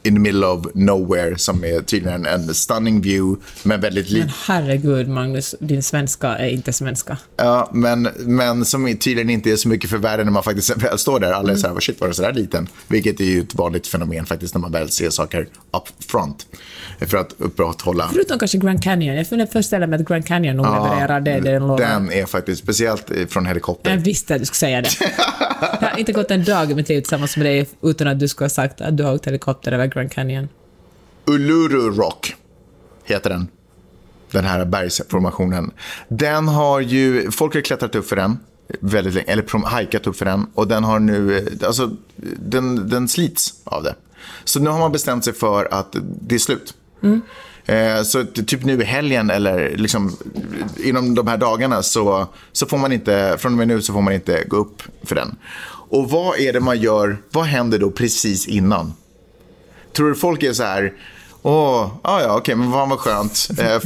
in the middle of nowhere som är tydligen en stunning view, men väldigt Men liten. herregud, Magnus, din svenska är inte svenska. Ja, men, men som tydligen inte är så mycket för världen när man faktiskt väl står där. Alla är så här, shit var det så där liten? Vilket är ju ett vanligt fenomen faktiskt när man väl ser saker up front. För att upprätthålla. Förutom kanske Grand Canyon. Jag funderar föreställa mig att Grand Canyon nog levererar det den lovar. Den är faktiskt, speciellt från helikopter. Jag visste att du skulle säga det. Jag har inte gått en dag i mitt liv tillsammans med dig utan att du skulle ha sagt att du har åkt helikopter över Grand Canyon. Uluru Rock heter den. Den här bergsformationen. Den har ju, folk har klättrat upp för den väldigt länge, eller hajkat upp för den. Och den har nu, alltså den, den slits av det. Så nu har man bestämt sig för att det är slut. Eh, Så typ nu i helgen eller liksom inom de här dagarna så, så får man inte, från och med nu så får man inte gå upp för den. Och vad är det man gör, vad händer då precis innan? Tror du folk är så här, åh, ah, ja, okej, men vad var skönt. Eh,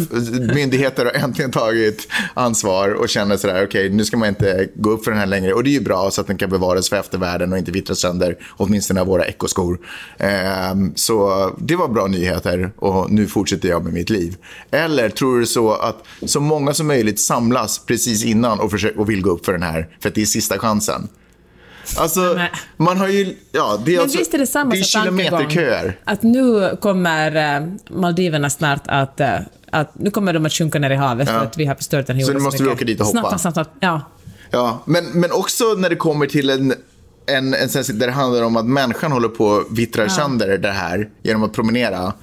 myndigheter har äntligen tagit ansvar och känner så där, okej, nu ska man inte gå upp för den här längre. Och det är ju bra så att den kan bevaras för eftervärlden och inte vittras sönder, åtminstone av våra ekoskor. Eh, så det var bra nyheter och nu fortsätter jag med mitt liv. Eller tror du så att så många som möjligt samlas precis innan och, försöker, och vill gå upp för den här, för att det är sista chansen? Alltså, Men- man har ju... Ja, det är, Men alltså, visst är det samma det är kilometerköer. Att nu kommer eh, Maldiverna snart att, eh, att... Nu kommer de att sjunka ner i havet för att vi har förstört den här Så nu måste vi åka dit och hoppa. Snabbt, snabbt, snabbt. Ja. Ja, men, men också när det kommer till en, en, en sens där det handlar om att människan håller på att vittra sönder det här genom att promenera.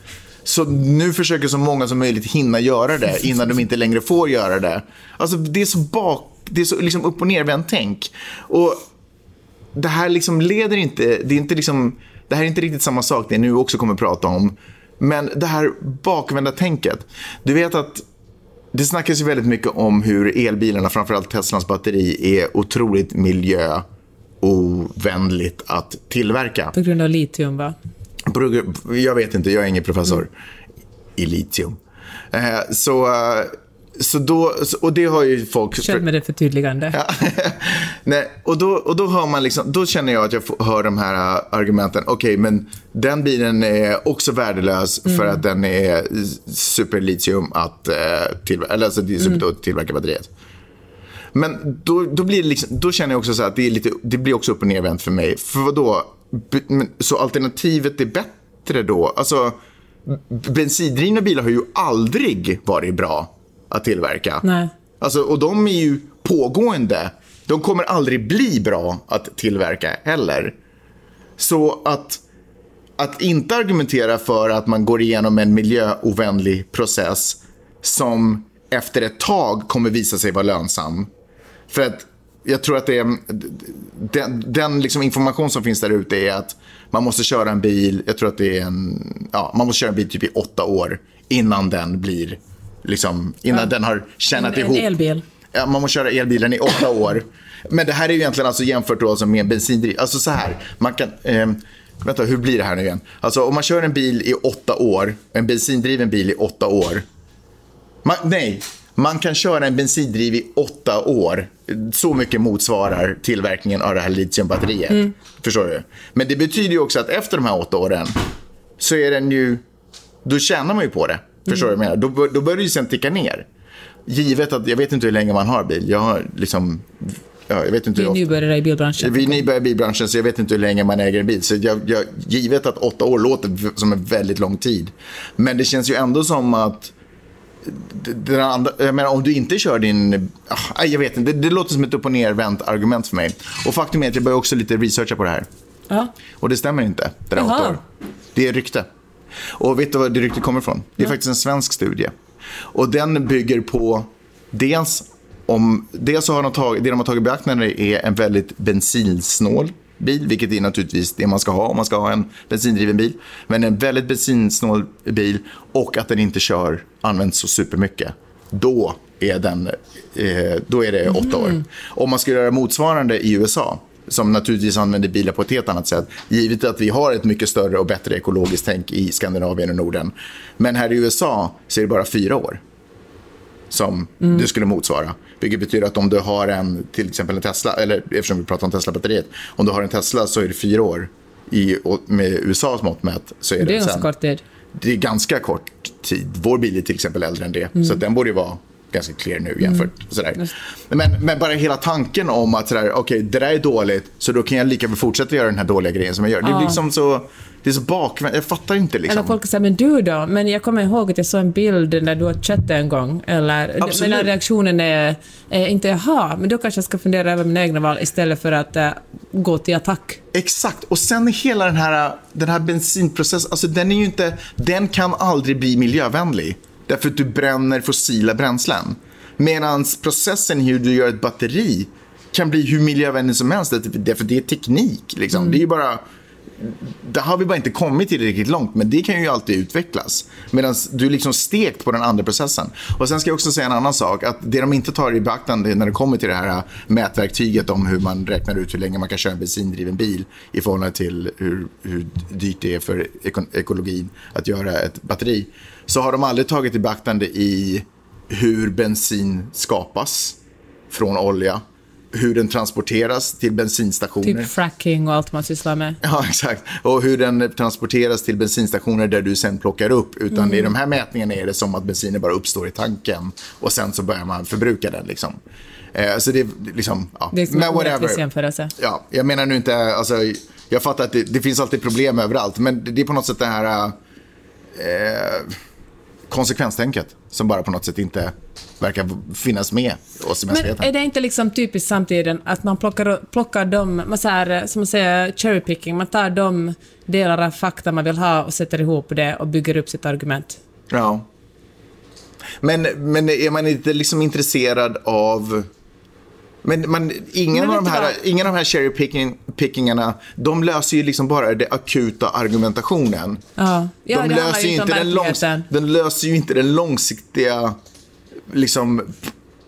Så nu försöker så många som möjligt hinna göra det innan de inte längre får göra det. Alltså det är så bak, det är så liksom upp och nervänt tänk. Och det här liksom leder inte, det är inte liksom, det här är inte riktigt samma sak det jag nu också kommer att prata om. Men det här bakvända tänket. Du vet att det snackas ju väldigt mycket om hur elbilarna, framförallt Teslas batteri, är otroligt miljöovänligt att tillverka. På grund av litium, va? Jag vet inte, jag är ingen professor i litium. Eh, Så, eh, så då, och det har ju folk... Kör med det förtydligande. Nej, och, då, och då hör man liksom, då känner jag att jag hör de här äh, argumenten. Okej, men den bilen är också värdelös för att den är superlitium att äh, tillverka, eller alltså det är att tillverka batteriet. Men då, då, blir det liksom, då känner jag också så att det, är lite, det blir också upp och nervänt för mig. För vad då? Så alternativet är bättre då? Alltså, bensindrivna bilar har ju aldrig varit bra att tillverka. Nej. Alltså, och de är ju pågående. De kommer aldrig bli bra att tillverka heller. Så att, att inte argumentera för att man går igenom en miljöovänlig process som efter ett tag kommer visa sig vara lönsam. För att jag tror att det är, den, den liksom information som finns där ute är att man måste köra en bil, jag tror att det är en, ja, man måste köra en bil typ i åtta år innan den blir, liksom, innan den har tjänat En- en ihop. elbil. Ja, man måste köra elbilen i åtta år. Men det här är ju egentligen alltså jämfört då alltså med en bensindriv. Alltså så här, man kan... Eh, vänta, hur blir det här nu igen? Alltså om man kör en bil i åtta år, en bensindriven bil i åtta år. Man, nej, man kan köra en bensindriv i åtta år. Så mycket motsvarar tillverkningen av det här litiumbatteriet. Förstår du? Men det betyder ju också att efter de här åtta åren så är den ju... Då tjänar man ju på det. Förstår du vad jag menar? Då, då börjar det ju sen ticka ner. Givet att jag vet inte hur länge man har bil. Jag har liksom... Ja, jag vet inte Vi är nybörjare i bilbranschen. Vi är nybörjare i bilbranschen så jag vet inte hur länge man äger en bil. Så jag, jag, givet att åtta år låter som en väldigt lång tid. Men det känns ju ändå som att den andra, jag menar, om du inte kör din... ah, jag vet inte, det, det låter som ett upp och nervänt argument för mig. Och faktum är att jag börjar också lite researcha på det här. Ja. Och det stämmer inte, det där Jaha. åtta år. Det är rykte. Och vet du vad det ryktet kommer ifrån? Det är faktiskt en svensk studie. Och den bygger på dels om... Dels så har de tagit, det de har tagit i beaktande är en väldigt bensinsnål bil, vilket är naturligtvis det man ska ha om man ska ha en bensindriven bil. Men en väldigt bensinsnål bil och att den inte kör, används så supermycket. Då är, den, eh, då är det åtta år. Om man ska göra motsvarande i USA, som naturligtvis använder bilar på ett helt annat sätt. Givet att vi har ett mycket större och bättre ekologiskt tänk i Skandinavien och Norden. Men här i USA så är det bara fyra år som det skulle motsvara. Vilket betyder att om du har en, till exempel en Tesla, eller eftersom vi pratar om Tesla-batteriet, om du har en Tesla så är det fyra år i, med USAs mått mätt så är Det är sen, kort tid. det är ganska kort tid. Vår bil är till exempel äldre än det. Mm. Så den borde ju vara ganska clear nu jämfört. Sådär. Men, men bara hela tanken om att sådär, okej, det där är dåligt, så då kan jag lika väl fortsätta göra den här dåliga grejen som jag gör. Det är Ja. liksom så, det är så bakvänt. Jag fattar inte liksom. Eller folk säger men du då? Men jag kommer ihåg att jag såg en bild när du åt kött en gång. Eller, Absolut. men den reaktionen är, är inte jaha, men då kanske jag ska fundera över mina egna val istället för att eh, gå till attack. Exakt. Och sen hela den här, den här bensinprocessen, alltså den är ju inte, den kan aldrig bli miljövänlig. Därför att du bränner fossila bränslen. Medan processen hur du gör ett batteri kan bli hur miljövänlig som helst. Därför det är teknik. Liksom. Det är bara, där har vi bara inte kommit tillräckligt långt, men det kan ju alltid utvecklas. Medan du är liksom stekt på den andra processen. Och sen ska jag också säga en annan sak, att det de inte tar i beaktande när det kommer till det här äh, mätverktyget om hur man räknar ut hur länge man kan köra en bensindriven bil i förhållande till hur, hur dyrt det är för eko- ekologin att göra ett batteri, så har de aldrig tagit i beaktande i hur bensin skapas från olja, hur den transporteras till bensinstationer. Typ fracking och allt man sysslar med. Ja, exakt. Och hur den transporteras till bensinstationer där du sen plockar upp. Utan Mm. i de här mätningarna är det som att bensinen bara uppstår i tanken och sen så börjar man förbruka den. Liksom. Eh, så det är liksom, ja. Det är som men whatever. jämförelse. Ja, jag menar nu inte, alltså, jag fattar att det, det finns alltid problem överallt. Men det är på något sätt det här eh, konsekvenstänket som bara på något sätt inte verkar finnas med hos Men mänskligheten. är det inte liksom typiskt samtiden att man plockar, plockar de, man så här, som man säger, cherry picking, man tar de delar av fakta man vill ha och sätter ihop det och bygger upp sitt argument? Ja. Men, men är man inte liksom intresserad av... Men man, ingen, Men av de här, vad? ingen av de här cherry picking, pickingarna, de löser ju liksom bara den akuta argumentationen. Ja, ja de, löser ju inte den långs, verkligheten. de löser ju inte den långsiktiga liksom,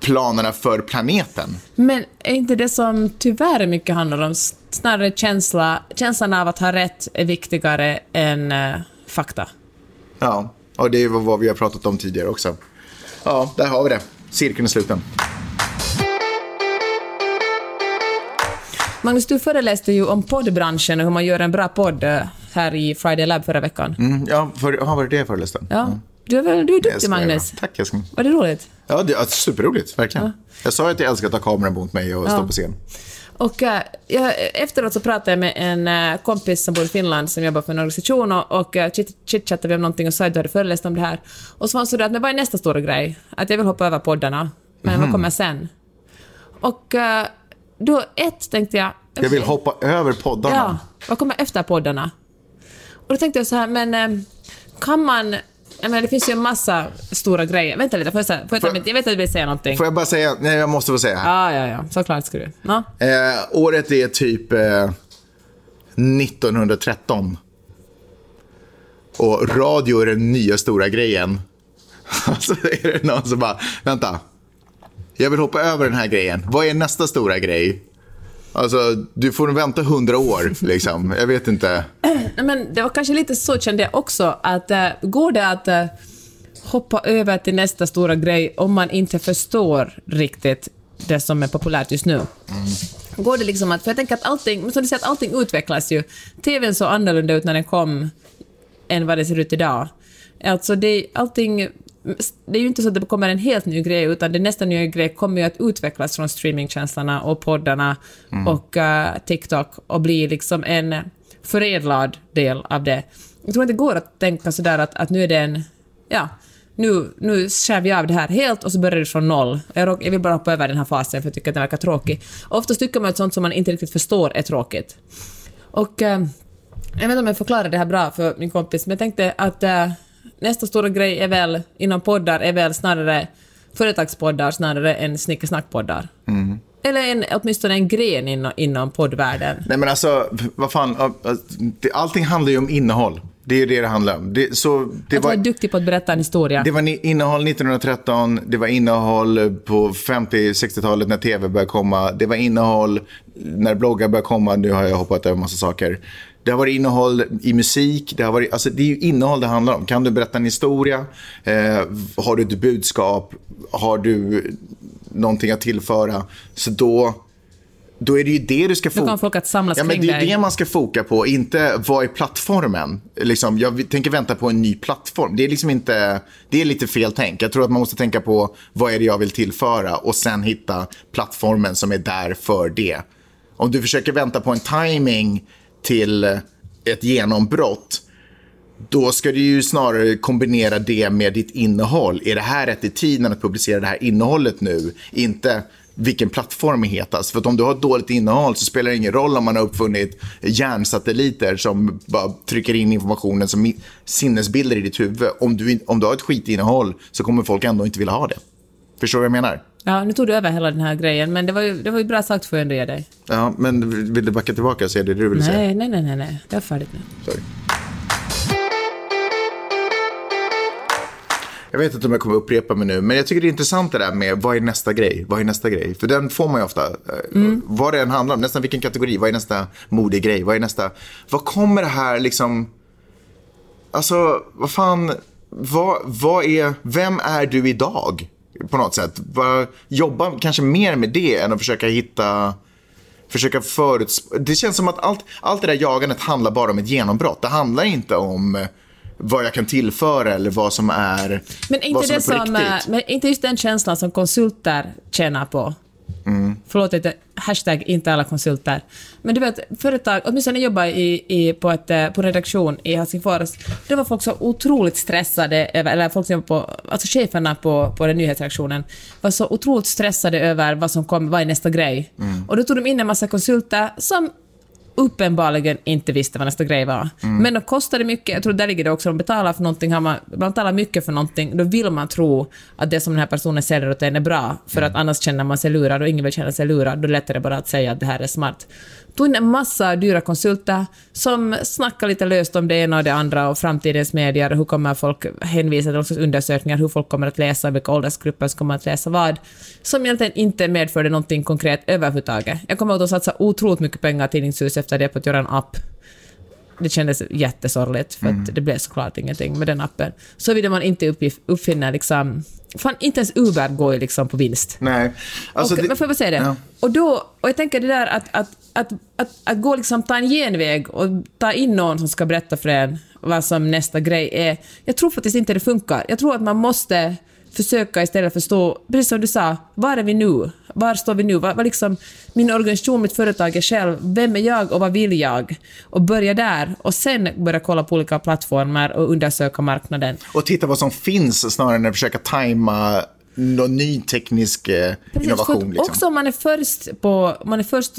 planerna för planeten. Men är inte det som tyvärr mycket handlar om, snarare känsla, känslan av att ha rätt är viktigare än eh, fakta? Ja, och det är vad vi har pratat om tidigare också. Ja, där har vi det. Cirkeln är sluten. Magnus, du föreläste ju om poddbranschen och hur man gör en bra podd eh, här i Friday Lab förra veckan. Mm, ja, för, ja, var det jag föreläste? Ja, du är, väl, du är duktig Magnus. Tack älskling. Var det roligt? Ja, det är superroligt, verkligen. Jag sa att jag älskar att ha kameran mot mig och stå på scen. Och äh, jag, efteråt så pratade jag med en äh, kompis som bor i Finland som jobbar för en organisation och, och äh, chit- chitchattade vi om någonting och sa att du hade föreläst om det här. Och så var sådär att men vad är nästa stora grej? Att jag vill hoppa över poddarna. Men Mhm. vad kommer sen? Och då ett tänkte jag... Jag vill hoppa över poddarna. Ja, vad kommer efter poddarna? Och då tänkte jag så här, men äh, kan man... Jag menar, det finns ju en massa stora grejer. Vänta lite, får jag, säga, får jag, Får- jag vet att du vill säga någonting. Får jag bara säga, nej jag måste få säga här. Ja, ja, ja. Såklart ska du. Ja. Eh, året är typ eh, 1913. Och radio är den nya stora grejen. så är det någon som bara, vänta. Jag vill hoppa över den här grejen. Vad är nästa stora grej? Alltså, du får vänta hundra år, liksom. Jag vet inte. Nej, Men det var kanske lite så kände jag också, att äh, går det att äh, hoppa över till nästa stora grej om man inte förstår riktigt det som är populärt just nu? Går det liksom att, för jag tänker att allting, som du säger, att allting utvecklas ju. TVn såg annorlunda ut när den kom än vad det ser ut idag. Alltså det, allting, det är ju inte så att det kommer en helt ny grej, utan det nästa nya grej kommer ju att utvecklas från streamingtjänsterna och poddarna och eh, TikTok och bli liksom en förädlad del av det. Jag tror inte det går att tänka sådär att, att nu är det en, ja, nu, nu skär vi av det här helt och så börjar det från noll. Jag, vill bara hoppa över den här fasen för jag tycker att den verkar tråkig. Oftast tycker man att sånt som man inte riktigt förstår är tråkigt. Och eh, jag vet inte om jag förklarade det här bra för min kompis, men jag tänkte att eh, nästa stora grej är väl, inom poddar, är väl snarare företagspoddar snarare än snickersnackpoddar. Eller en, åtminstone en gren inom, inom poddvärlden. Nej men alltså, vad fan. Allting handlar ju om innehåll. Det är ju det det handlar om. Det, så, det Att vara duktig på att berätta en historia. Det var innehåll 1913, det var innehåll på 50-60-talet när tv började komma. Det var innehåll när bloggar började komma. Nu har jag hoppat över massa saker. Det har varit innehåll i musik. Det, har varit, alltså det är ju innehåll det handlar om. Kan du berätta en historia? Eh, har du ett budskap? Har du någonting att tillföra? Så då då är det ju det du ska Då fokusera kommer folk att samlas ja, men Det är det man ska foka på, inte vad är plattformen. Liksom, jag tänker vänta på en ny plattform. Det är liksom inte, det är lite fel tänk. Jag tror att man måste tänka på vad är det jag vill tillföra och sen hitta plattformen som är där för det. Om du försöker vänta på en timing till ett genombrott, då ska du ju snarare kombinera det med ditt innehåll. Är det här rätt i tiden att publicera det här innehållet nu? Inte vilken plattform är hetast. För att om du har ett dåligt innehåll så spelar det ingen roll om man har uppfunnit hjärnsatelliter som bara trycker in informationen som sinnesbilder i ditt huvud. Om du, om du har ett skitinnehåll så kommer folk ändå inte vilja ha det. Förstår du vad jag menar? Ja, nu tog du över hela den här grejen, men det var ju, det var ju bra sagt får jag ändå ge dig. Ja, men vill du backa tillbaka och säga det du vill säga? Nej, nej, nej, nej. Det är färdigt nu. Sorry. Jag vet inte om jag kommer upprepa mig nu, men jag tycker det är intressant det där med vad är nästa grej? Vad är nästa grej? För den får man ju ofta. eh, Vad det än handlar om, nästan vilken kategori. Vad är nästa modegrej? Vad är nästa... Vad kommer det här liksom... Alltså, vad fan... Vad, vad är... Vem är du idag? På något sätt. Jobba kanske mer med det än att försöka hitta försöka förutspå. Det känns som att allt, allt det där jagandet handlar bara om ett genombrott. Det handlar inte om eh, vad jag kan tillföra eller vad som är, Men är vad inte, som det är på som, eh, riktigt. men inte just den känslan som konsulter tjänar på? Förlåt, inte, hashtag inte alla konsulter. Men du vet, företag, åtminstone när jag jobbade i, i, på, ett, eh, på redaktion i Helsingfors, det var folk så otroligt stressade över, eller folk som jobbade på, alltså cheferna på, på den nyhetsredaktionen, var så otroligt stressade över vad som kommer, vad är nästa grej? Mm. Och då tog de in en massa konsulter som uppenbarligen inte visste vad nästa grej var. Mm. Men de kostade mycket, jag tror där ligger det också, de betalar för någonting, har man, man betalar mycket för någonting, då vill man tro att det som den här personen säljer åt en är bra, för Mm. att annars känner man sig lurad och ingen vill känna sig lurad, då är det lättare bara att säga att det här är smart. Tog in en massa dyra konsulter som snackar lite löst om det ena och det andra och framtidens medier, hur kommer folk hänvisa till undersökningar, hur folk kommer att läsa, vilka åldersgrupper som kommer att läsa vad, som egentligen inte medförde någonting konkret överhuvudtaget. Jag kommer att satsa otroligt mycket pengar i Tidningshus efter det på att göra en app det kändes jättesorgligt, för Mm. att det blev såklart ingenting med den appen. Såvida man inte uppfinner liksom... Fan, inte ens Uber går ju liksom på vinst. Nej. Alltså, och, det- men får jag bara säga det? Ja. Och, då, och jag tänker det där att, att, att, att, att gå liksom ta en genväg och ta in någon som ska berätta för en vad som nästa grej är. Jag tror faktiskt inte det funkar. Jag tror att man måste försöka istället förstå, precis som du sa, var är vi nu? Var står vi nu? Var, var liksom, min organisation, mitt företag är själv, vem är jag och vad vill jag? Och börja där och sen börja kolla på olika plattformar och undersöka marknaden. Och titta vad som finns snarare än att försöka tajma någon ny teknisk eh, Precis, innovation. Liksom. Också om man är först, på, man är först,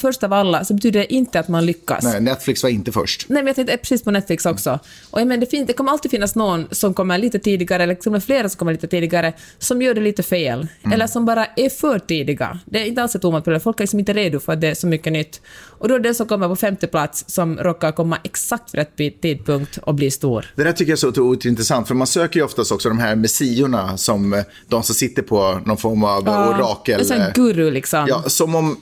först av alla så betyder det inte att man lyckas. Nej, Netflix var inte först. Nej, men jag tänkte precis på Netflix också. Och jag menar, det, finns, det kommer alltid finnas någon som kommer lite tidigare, eller till och med flera som kommer lite tidigare, som gör det lite fel. Eller som bara är för tidiga. Det är inte alls ett omöjligt problem. Folk är liksom inte redo för att det är så mycket nytt. Och då är det som kommer på femte plats som råkar komma exakt vid rätt tidpunkt och bli stor. Det där tycker jag är så otroligt intressant, för man söker ju oftast också de här messiorna som eh, de som sitter på någon form av orakel. En sån här guru liksom. Ja, som om...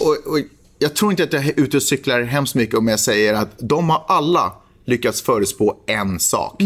Och, och, jag tror inte att jag är ute och cyklar hemskt mycket om jag säger att de har alla lyckats förutspå en sak.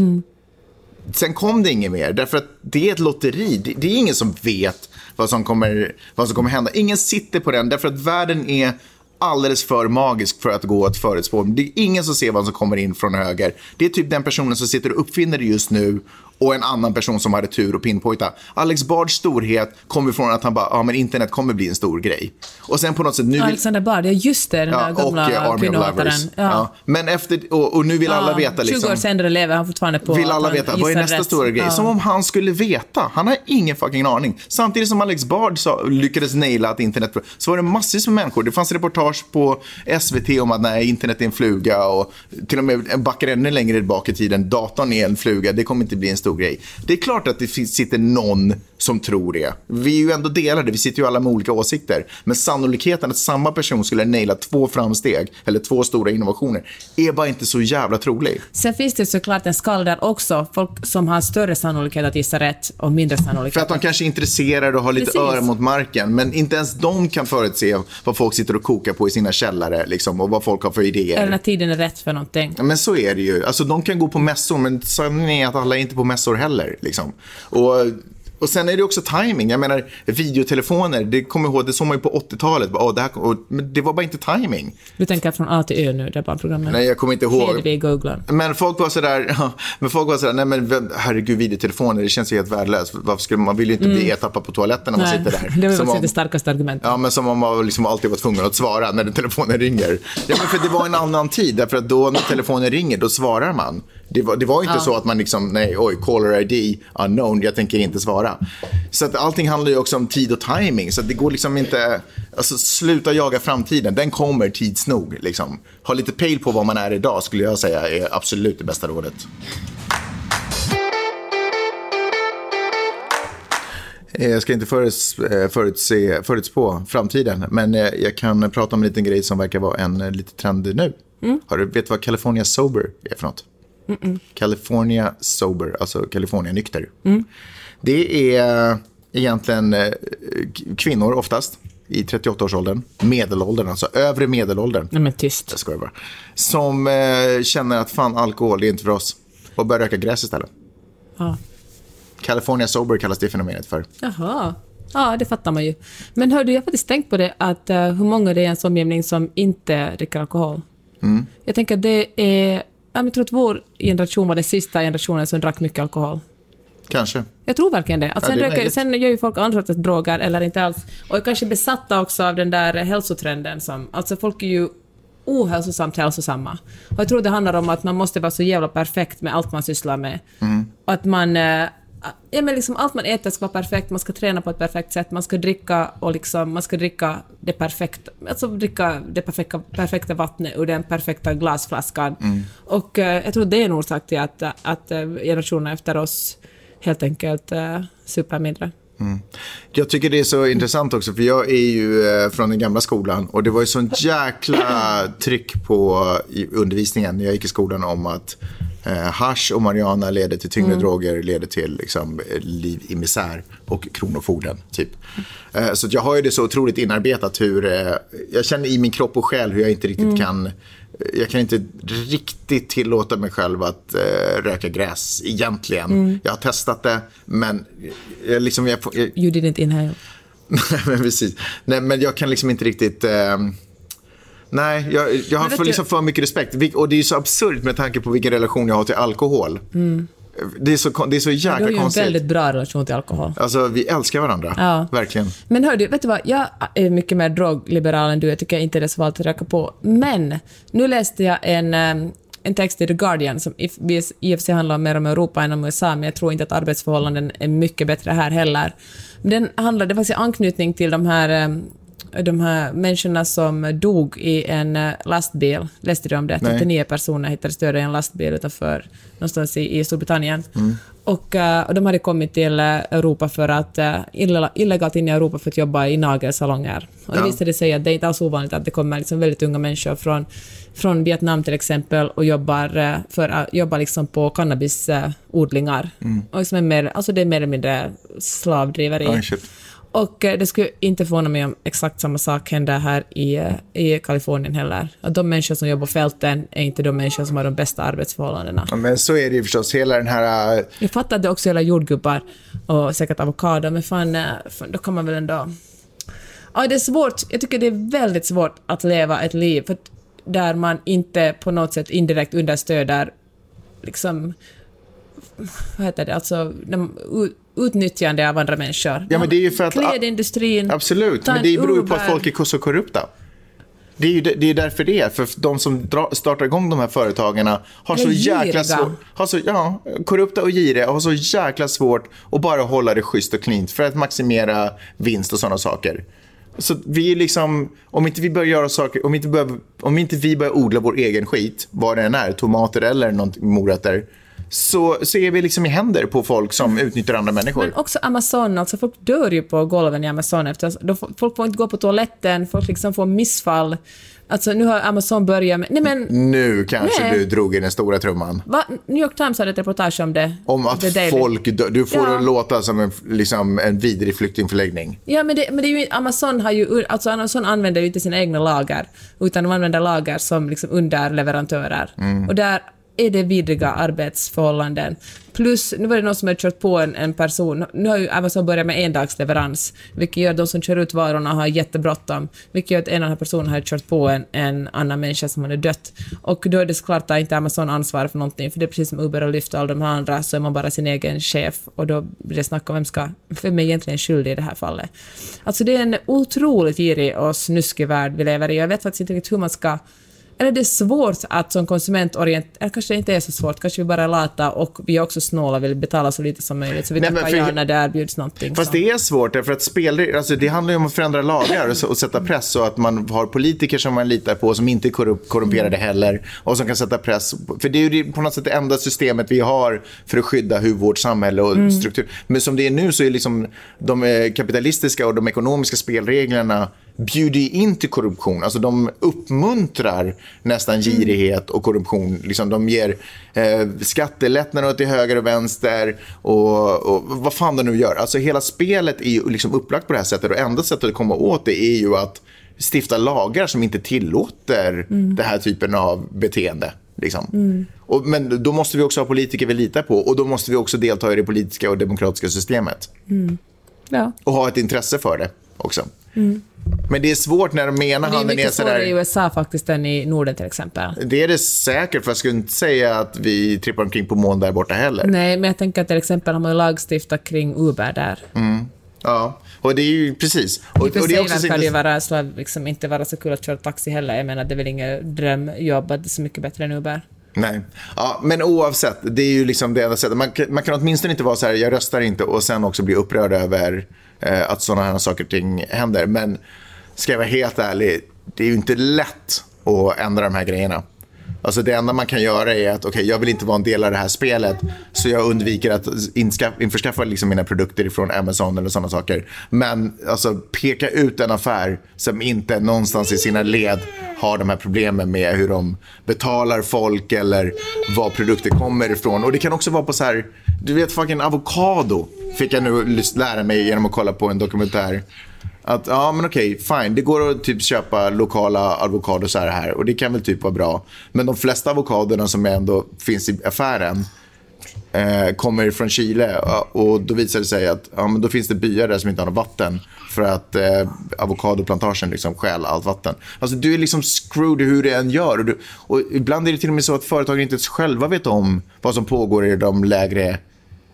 Sen kom det inget mer, därför att det är ett lotteri. Det, det är ingen som vet vad som, kommer, vad som kommer hända. Ingen sitter på den, därför att världen är alldeles för magisk för att gå att förutspå. Det är ingen som ser vad som kommer in från höger. Det är typ den personen som sitter och uppfinner det just nu och en annan person som hade tur och pinpointa. Alex Bards storhet kommer från att han bara, ja men internet kommer bli en stor grej. Och sen på något sätt, nu vill... Alexander Bard, ja just det, den där Ja, och gamla eh, kvinnohataren. Lovers. Ja. Men efter, och, och nu vill alla veta 20 liksom... år senare lever han fortfarande på Vill alla veta, vad är nästa rätt. stora grej? Ja. Som om han skulle veta. Han har ingen fucking aning. Samtidigt som Alex Bard sa, lyckades naila att internet... Så var det massvis med människor. Det fanns reportage på SVT om att nej, internet är en fluga och till och med backar ännu längre bak i tiden. Datorn är en fluga, det kommer inte bli en stor grej. Det är klart att det sitter någon som tror det. Vi är ju ändå delade, vi sitter ju alla med olika åsikter. Men sannolikheten att samma person skulle naila två framsteg eller två stora innovationer är bara inte så jävla trolig. Sen finns det såklart en skala där också, folk som har större sannolikhet att gissa rätt och mindre sannolikhet För att de kanske är intresserade och har lite Precis. öra mot marken. Men inte ens de kan förutse vad folk sitter och kokar på i sina källare liksom, och vad folk har för idéer. Eller när tiden är rätt för någonting. Men så är det ju. Alltså, de kan gå på mässor, men sanningen är att alla är inte på mässor heller. Liksom. Och Och sen är det också timing. Jag menar, videotelefoner, det kommer ihåg, det såg man ju på 80-talet. Bara, "Åh, det, här, och, men det var bara inte timing. Du tänker från A till Ö nu, det är barnprogrammet. Nej, jag kommer inte ihåg. Hedvig googlar. Men folk var sådär, ja, men folk var sådär, nej men herregud videotelefoner, det känns ju helt värdelöst. Varför skulle man vill ju inte bli ertappad på toaletten när man sitter där. det var faktiskt det starkaste argumentet. Ja, men som om man liksom alltid var tvungen att svara när telefonen ringer. Ja, men för det var en annan tid, därför att då när telefonen ringer, då svarar man. Det var, det var inte så att man liksom, nej, oj, caller ID, unknown, jag tänker inte svara. Så att allting handlar ju också om tid och timing, så det går liksom inte, alltså sluta jaga framtiden, den kommer tids nog. Liksom. Ha lite pejl på vad man är idag, skulle jag säga är absolut det bästa rådet. Eh, Jag ska inte föruts, eh, förutse, förutspå framtiden, men eh, jag kan prata om en liten grej som verkar vara en eh, lite trend nu. Har du, vet du vad California Sober är för något? California Sober, alltså California nykter. Det är egentligen eh, kvinnor oftast i 38-årsåldern, medelåldern, alltså övre medelåldern. Nej men tyst. Jag skojar bara. Som eh, känner att fan alkohol, det är inte för oss. Och börjar röka gräs istället. Ja. California Sober kallas det fenomenet för. Jaha. Ja, det fattar man ju. Men hörde, jag har faktiskt tänkt på det, att eh, hur många det är i ens omgivning som inte dricker alkohol. Mm. Jag tänker att det är... ja, Jag tror att vår generation var den sista generationen som drack mycket alkohol. Kanske. Jag tror verkligen det. Att Ja, sen, det är röker, sen gör ju folk andra sorters droger, eller inte alls. Och är kanske besatta också av den där hälsotrenden som... Alltså folk är ju ohälsosamt hälsosamma. Och jag tror det handlar om att man måste vara så jävla perfekt med allt man sysslar med. Mm. Att man... eh, Ja, men liksom allt man äter ska vara perfekt, man ska träna på ett perfekt sätt, man ska dricka och liksom, man ska dricka det perfekta, alltså dricka det perfekta, perfekta vattnet ur den perfekta glasflaskan. Mm. Och eh, jag tror det är en orsak till att, att eh, generationerna efter oss helt enkelt uh, super mindre. Jag tycker det är så intressant också, för jag är ju eh, från den gamla skolan och det var ju sån jäkla tryck på undervisningen när jag gick i skolan om att eh, hasch och marijuana leder till tyngre droger, leder till liksom, liv i misär och kronofogden. Typ. Eh, så jag har ju det så otroligt inarbetat hur, eh, jag känner i min kropp och själ hur jag inte riktigt kan jag kan inte riktigt tillåta mig själv att eh, röka gräs egentligen. Jag har testat det, men jag, liksom, jag, jag, You didn't inhale. Nej, men precis. Nej, men jag kan liksom inte riktigt... Eh, nej, jag, jag har för, du- liksom för mycket respekt. Och det är så absurt med tanke på vilken relation jag har till alkohol. Det, är så, det är så Du jäkla har ju en konstigt. väldigt bra relation till alkohol. Alltså, vi älskar varandra. Ja. Verkligen. Men hör du, vet du vad? Jag är mycket mer drogliberal än du. Jag tycker inte det är så farligt att röka på. Men nu läste jag en, em, en text i The Guardian som i i och för sig handlar mer om Europa än om USA, men jag tror inte att arbetsförhållanden är mycket bättre här heller. Den handlar, det var anknytning till de här em, de här människorna som dog i en eh, lastbil, läste du om det? Nej. 39 personer hittades döda i en lastbil utanför, någonstans i, i Storbritannien. Och, eh, och de hade kommit till eh, Europa för att, illegalt in i Europa för att jobba i nagelsalonger. Och det Ja. visade sig att det är inte alls ovanligt att det kommer liksom väldigt unga människor från, från Vietnam till exempel och jobbar, för, jobbar liksom på cannabisodlingar. Och liksom är mer, alltså det är mer eller mindre slavdriveri. Shit. Och eh, det skulle inte förvåna mig om exakt samma sak händer här i, eh, i Kalifornien heller. Att de människor som jobbar på fälten är inte de människor som har de bästa arbetsförhållandena. Ja, Men så är det ju förstås. Hela den här... eh, Jag fattar att det också gäller jordgubbar och säkert avokado, men fan, fan, då kan man väl ändå... Ja, det är svårt. Jag tycker det är väldigt svårt att leva ett liv för där man inte på något sätt indirekt understöder liksom vad heter det, alltså utnyttjande av andra människor. Ja, men det är ju för att- Klädindustrin. Absolut, men en det beror ju på att folk är så korrupta. Det är ju det, är därför det är. För de som dra, startar igång de här företagen har så jäkla svårt... Har så, ja, korrupta och giriga har så jäkla svårt att bara hålla det schysst och cleant för att maximera vinst och sådana saker. Så vi är liksom, om inte vi börjar göra saker, om inte, vi börjar, om inte vi börjar odla vår egen skit, vad det än är, tomater eller något, morötter, så, så är vi liksom i händer på folk som utnyttjar andra människor. Men också Amazon, alltså folk dör ju på golven i Amazon efter, folk får inte gå på toaletten, folk liksom får missfall. Alltså nu har Amazon börjat med, nej men, Nu kanske Nej. du drog i den stora trumman. va? New York Times hade ett reportage om det. Om att The folk dör. Du får Ja. det låta som en, liksom, en vidrig flyktingförläggning. Ja, men det, men det är ju, Amazon har ju, alltså Amazon använder ju inte sina egna lager, utan de använder lager som liksom underleverantörer. Mm. Och där är det vidriga arbetsförhållanden. Plus, nu var det någon som hade kört på en, en person, nu har ju Amazon börjat med endagsleverans, vilket gör att de som kör ut varorna har jättebråttom, vilket gör att en av de här personerna har kört på en, en annan människa som hade dött. Och då är det såklart att inte Amazon ansvar för någonting, för det är precis som Uber och Lyft och alla de här andra, så är man bara sin egen chef, och då blir det snack om vem ska, vem är egentligen skyldig i det här fallet. Alltså det är en otroligt girig och snuskig värld vi lever i, jag vet faktiskt inte riktigt hur man ska eller det är svårt att som konsument orientera, eller kanske det inte är så svårt, kanske vi bara är lata och vi är också snåla och vill betala så lite som möjligt, så vi Nej, tackar för- ja när det erbjuds någonting. Fast så. det är svårt, därför att spelregler, alltså det handlar ju om att förändra lagar och, sätta press så att man har politiker som man litar på, som inte är korrup- korrumperade heller och som kan sätta press. För det är ju på något sätt det enda systemet vi har för att skydda hur vårt samhälle och struktur. Men som det är nu så är liksom de eh, kapitalistiska och de ekonomiska spelreglerna bjuder ju in till korruption. Alltså de uppmuntrar nästan girighet och korruption. Liksom de ger eh, skattelättnader till höger och vänster och, och vad fan de nu gör. Alltså hela spelet är ju liksom upplagt på det här sättet och enda sättet att komma åt det är ju att stifta lagar som inte tillåter den här typen av beteende. Liksom. Och, men då måste vi också ha politiker vi litar på och då måste vi också delta i det politiska och demokratiska systemet Ja. och ha ett intresse för det också. Men det är svårt när de ena Mm. Det är handen är mycket svårare i sådär... USA faktiskt än i Norden till exempel. Det är det säkert, för jag skulle inte säga att vi trippar omkring på moln där borta heller. Nej, men jag tänker att till exempel har man lagstiftat kring Uber där. Ja, och det är ju precis. Och, I och det är också verkar det vara så, liksom, inte vara så kul att köra taxi heller. Jag menar, det är väl inget drömjobb att det är så mycket bättre än Uber. Nej, ja, men oavsett, det är ju liksom det enda sättet. Man, kan- man kan åtminstone inte vara så här, jag röstar inte och sen också bli upprörd över eh, att sådana här saker och ting händer. Men ska jag vara helt ärlig, det är ju inte lätt att ändra de här grejerna. Alltså det enda man kan göra är att okej, jag vill inte vara en del av det här spelet så jag undviker att införskaffa liksom mina produkter från Amazon eller sådana saker. Men alltså, peka ut en affär som inte någonstans i sina led har de här problemen med hur de betalar folk eller var produkter kommer ifrån. Och det kan också vara på så här, du vet fucking avokado fick jag nu lära mig genom att kolla på en dokumentär. Att ja, men okej, fine. Det går att typ köpa lokala avokador här, här och det kan väl typ vara bra. Men de flesta avokadorna som ändå finns i affären eh, kommer från Chile och då visar det sig att ja, men då finns det byar där som inte har något vatten för att eh, avokadoplantagen liksom stjäl allt vatten. Alltså du är liksom screwed hur du än gör. Och, du, och ibland är det till och med så att företagen inte ens själva vet om vad som pågår i de lägre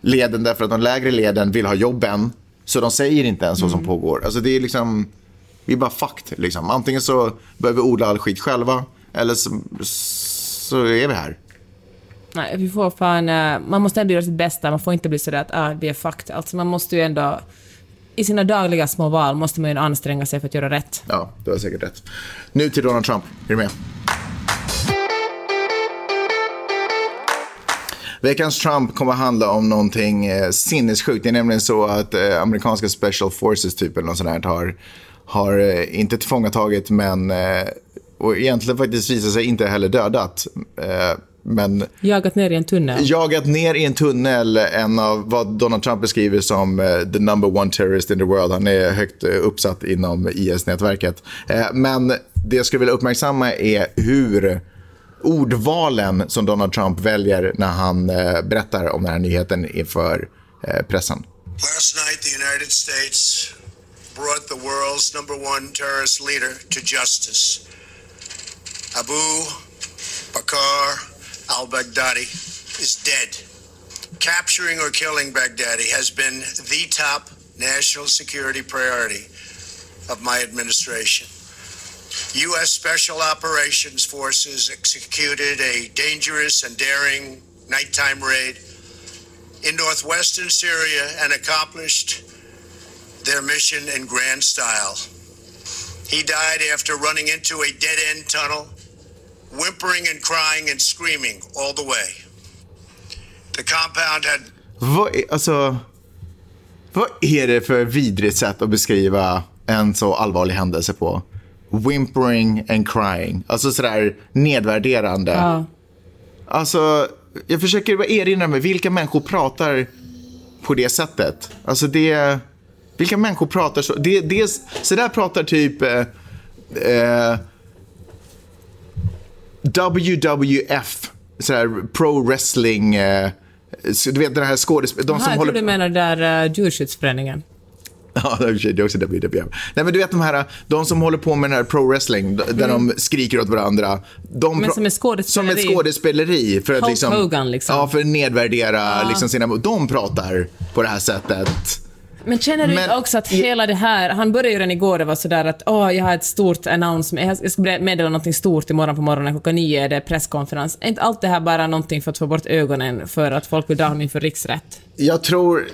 leden därför att de lägre leden vill ha jobben så de säger inte ens vad som pågår. Alltså det är liksom, vi är bara fucked. Liksom. Antingen så behöver vi odla all skit själva eller så, så är vi här. Nej, vi får fan... eh, Man måste ändå göra sitt bästa. Man får inte bli sådär att ah, vi är fucked. Alltså man måste ju ändå... I sina dagliga små val måste man ju anstränga sig för att göra rätt. Ja, du har säkert rätt. Nu till Donald Trump. Är du med? Veckans Trump kommer att handla om någonting eh, sinnessjukt. Det är nämligen så att eh, amerikanska special forces typ eller något sånt här har, har eh, inte tillfångatagit men eh, och egentligen faktiskt visar sig inte heller dödat. Eh, men Jagat ner i en tunnel. jagat ner i en tunnel en av vad Donald Trump beskriver som eh, the number one terrorist in the world. Han är högt uppsatt inom IS-nätverket. Men det jag skulle vilja uppmärksamma är hur ordvalen som Donald Trump väljer när han eh, berättar om den här nyheten inför eh, pressen. Last night, the United States brought the world's number one terrorist leader to justice. Abu Bakr al Baghdadi is dead. Capturing or killing Baghdadi has been the top national security priority of my administration. U.S. Special Operations Forces executed a dangerous and daring nighttime raid in northwestern Syria and accomplished their mission in grand style. He died after running into a dead end tunnel, whimpering and crying and screaming all the way. The compound had Vad är, alltså, vad är det för vidrigt sätt att beskriva en så allvarlig händelse på? Whimpering and crying. Alltså sådär nedvärderande. Ja. Alltså, jag försöker bara erinra mig, vilka människor pratar på det sättet? Alltså det... Vilka människor pratar så? Det, det, så där pratar typ... Eh, eh, WWF så här pro wrestling, eh, så du vet den här skådespel... De Aha, som jag håller du menar där uh, djurskyddsföreningen. Ja, det är också WWF. Nej, men du vet de här, de som håller på med den här pro wrestling, d- där de skriker åt varandra. De Mm. Men som är skådespeleri. Som ett skådespeleri. För att Hulk liksom, Hogan, liksom. Ja, för att nedvärdera liksom sina... De pratar på det här sättet. Men känner du Men- inte också att hela det här, han började ju redan igår, det var sådär att åh, jag har ett stort announcement, jag ska meddela någonting stort imorgon på morgonen, klockan nio är det presskonferens. Är inte allt det här bara någonting för att få bort ögonen för att folk vill dra honom inför riksrätt? Jag tror,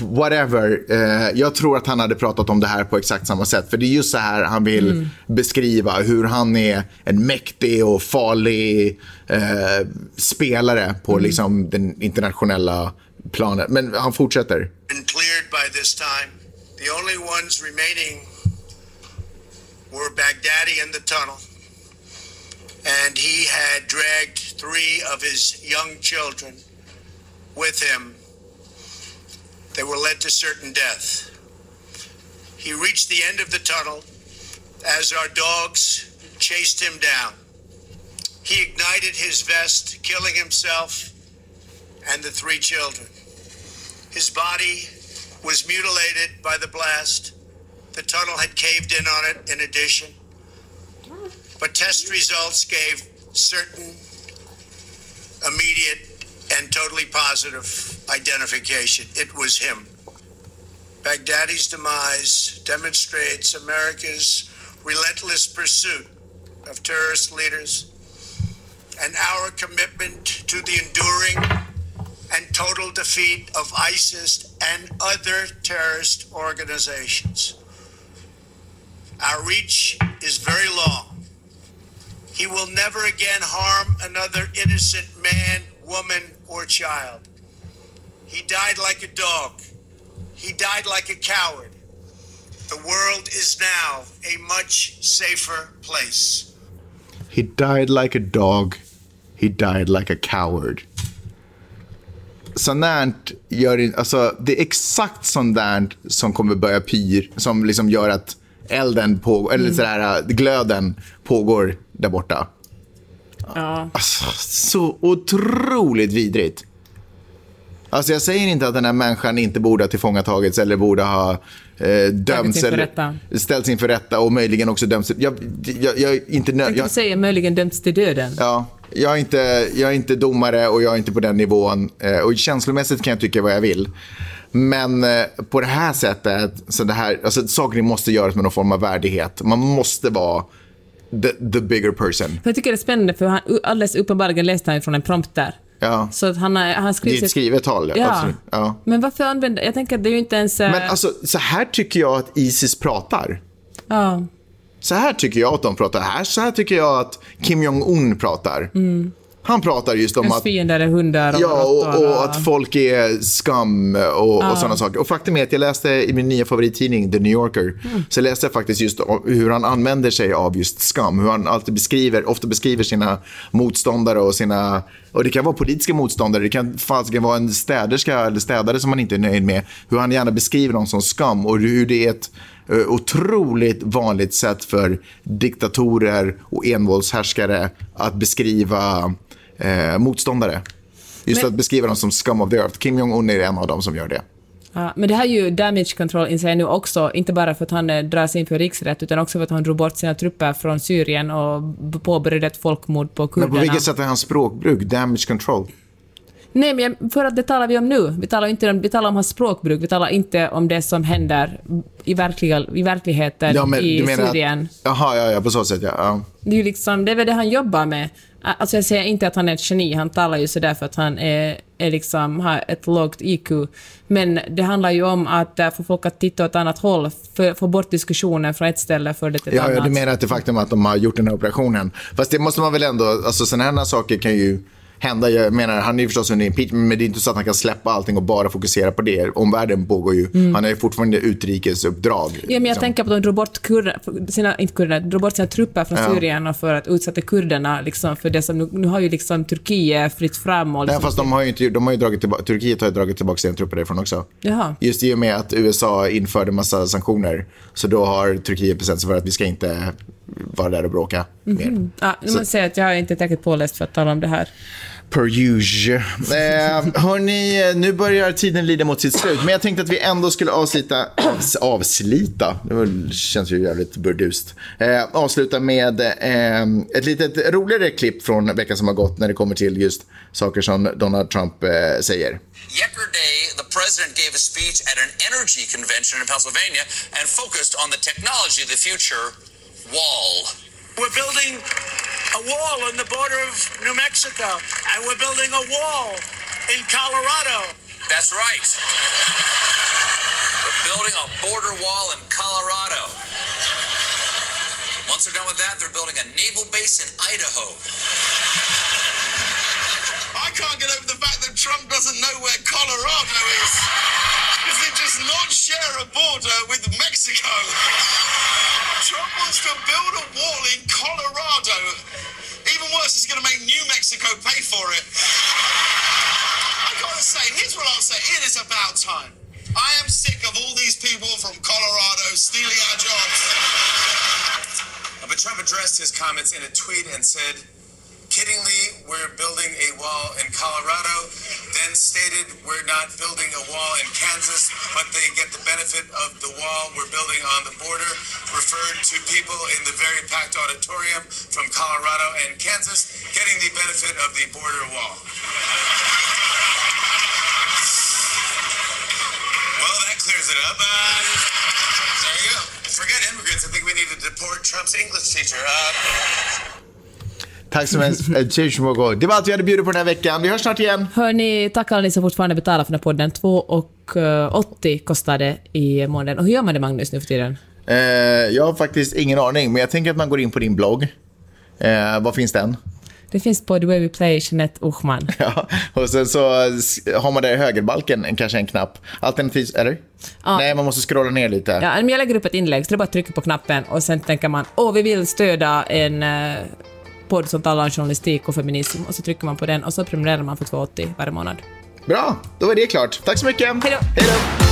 whatever, eh, jag tror att han hade pratat om det här på exakt samma sätt. För det är just så här han vill Mm. beskriva hur han är en mäktig och farlig eh, spelare på Mm. liksom, den internationella planet. Men han fortsätter. been cleared by this time. The only ones remaining were Baghdadi in the tunnel, and he had dragged three of his young children with him. They were led to certain death. He reached the end of the tunnel as our dogs chased him down. He ignited his vest, killing himself and the three children. His body was mutilated by the blast. The tunnel had caved in on it in addition. But test results gave certain, immediate, and totally positive identification. It was him. Baghdadi's demise demonstrates America's relentless pursuit of terrorist leaders and our commitment to the enduring and total defeat of ISIS and other terrorist organizations. Our reach is very long. He will never again harm another innocent man, woman, or child. He died like a dog. He died like a coward. The world is now a much safer place. He died like a dog. He died like a coward. Sånt gör det, alltså, det är exakt sånt där som kommer börja pyr, som liksom gör att elden pågår, eller sådär, glöden pågår där borta. Ja. Alltså, så otroligt vidrigt. Alltså jag säger inte att den här människan inte borde ha tillfångatagits eller borde ha eh, dömts inför eller rätta. ställts inför rätta och möjligen också dömts. Jag, jag, jag inte nö- Tänkte jag, säga möjligen dömts till döden? Ja, jag är, inte, jag är inte domare och jag är inte på den nivån. Eh, och känslomässigt kan jag tycka vad jag vill. Men eh, på det här sättet, så det här, alltså, saker måste göras med någon form av värdighet. Man måste vara the, the bigger person. För jag tycker det är spännande, för han, alldeles uppenbarligen läste han från en prompter. Ja. Så att han, har- han Det är skriver... ett skrivet tal. Ja. absolut. ja. Men varför använder... Jag tänker att det är ju inte ens... eh, Men alltså, så här tycker jag att Isis pratar. ja. Så här tycker jag att de pratar. Här, så här tycker jag att Kim Jong-Un pratar. Han pratar just om att... fiender är hundar och Ja, och, och att folk är skam och, och sådana saker. Och faktum är att jag läste i min nya favorittidning The New Yorker, Mm. så läste jag faktiskt just hur han använder sig av just skam. Hur han alltid beskriver, ofta beskriver sina motståndare och sina, och det kan vara politiska motståndare, det kan fasiken vara en städerska eller städare som man inte är nöjd med. Hur han gärna beskriver dem som skam och hur det är ett otroligt vanligt sätt för diktatorer och envåldshärskare att beskriva eh, motståndare. Just Men- att beskriva dem som scum of the earth. Kim Jong-Un är en av dem som gör det. Ja, men det här är ju damage control inser jag nu också, inte bara för att han eh, dras inför riksrätt, utan också för att han drog bort sina trupper från Syrien och påbörjade ett folkmord på Men kurderna. på vilket sätt är hans språkbruk damage control? Nej, men för att det talar vi om nu. Vi talar, inte om, vi talar om hans språkbruk, vi talar inte om det som händer i, verkliga, i verkligheten i Syrien. att... Jaha, ja, ja, på så sätt ja. ja. Det är ju liksom, det är väl det han jobbar med. Alltså jag säger inte att han är ett geni, han talar ju sådär för att han är, är liksom, har ett lågt IQ. Men det handlar ju om att äh, få folk att titta åt ett annat håll, få bort diskussionen från ett ställe för det till ett Ja, ja, annat. du menar att det faktum att de har gjort den här operationen. Fast det måste man väl ändå, alltså sådana här saker kan ju hända. Jag menar, han är ju förstås under impeachment, men det är inte så att han kan släppa allting och bara fokusera på det. Omvärlden pågår ju. Han har ju fortfarande utrikesuppdrag. Mm. Ja, men jag liksom. tänker på att de drog bort, kurder, sina, inte kurder, drog bort sina trupper från Ja. Syrien för att utsätta kurderna liksom för det som... Nu, nu har ju liksom Turkiet fritt fram och Nej, liksom, fast de har ju inte, de har ju dragit tillbaka, Turkiet har ju dragit tillbaka sina trupper därifrån också. Jaha. Just i och med att USA införde massa sanktioner. Så då har Turkiet bestämt sig för att vi ska inte vara där och bråka mer. Ja, nu måste säga att jag är inte tillräckligt påläst för att tala om det här. Per usual. Eh, hörni, nu börjar tiden lida mot sitt slut. Men jag tänkte att vi ändå skulle avslita... Avs, avslita? Det känns ju jävligt burdust. Eh, avsluta med eh, ett litet roligare klipp från veckan som har gått när det kommer till just saker som Donald Trump eh, säger. Yesterday, the president gave a speech at an energy convention in Pennsylvania and focused on the technology of the future wall. We're building a wall on the border of New Mexico, and we're building a wall in Colorado. That's right. We're building a border wall in Colorado. Once they're done with that, they're building a naval base in Idaho. I can't get over the fact that Trump doesn't know where Colorado is. Because they just not share a border with Mexico. Trump wants to build a wall in Colorado. Even worse, he's going to make New Mexico pay for it. I gotta say, here's what I'll say. It is about time. I am sick of all these people from Colorado stealing our jobs. But Trump addressed his comments in a tweet and said, kiddingly, we're building a wall in Colorado, then stated we're not building a wall in Kansas, but they get the benefit of the wall we're building on the border, referred to people in the very packed auditorium from Colorado and Kansas getting the benefit of the border wall. Well, that clears it up. Uh, there you go. Forget immigrants. I think we need to deport Trump's English teacher. Uh, Tack så mycket. Cheers, Mogo. Det var allt vi hade bjudit på den här veckan. Vi hörs snart igen. Hörni, tack alla ni som fortfarande betalar för den här podden. 2,80 kostar det i månaden. Och hur gör man det Magnus nu för tiden? Eh, jag har faktiskt ingen aning, men jag tänker att man går in på din blogg. Eh, vad finns den? Det finns på The Way We Play, Jeanette Uchman. Ja, och sen så har man där i högerbalken en, kanske en knapp. Alternativt, eller? Ja. Nej, man måste scrolla ner lite. Ja, men jag lägger upp ett inlägg, så det är bara att trycka på knappen och sen tänker man åh, vi vill stödja en eh, podd som talar om journalistik och feminism och så trycker man på den och så prenumererar man för 2,80 varje månad. Bra, då är det klart. Tack så mycket. Hej då.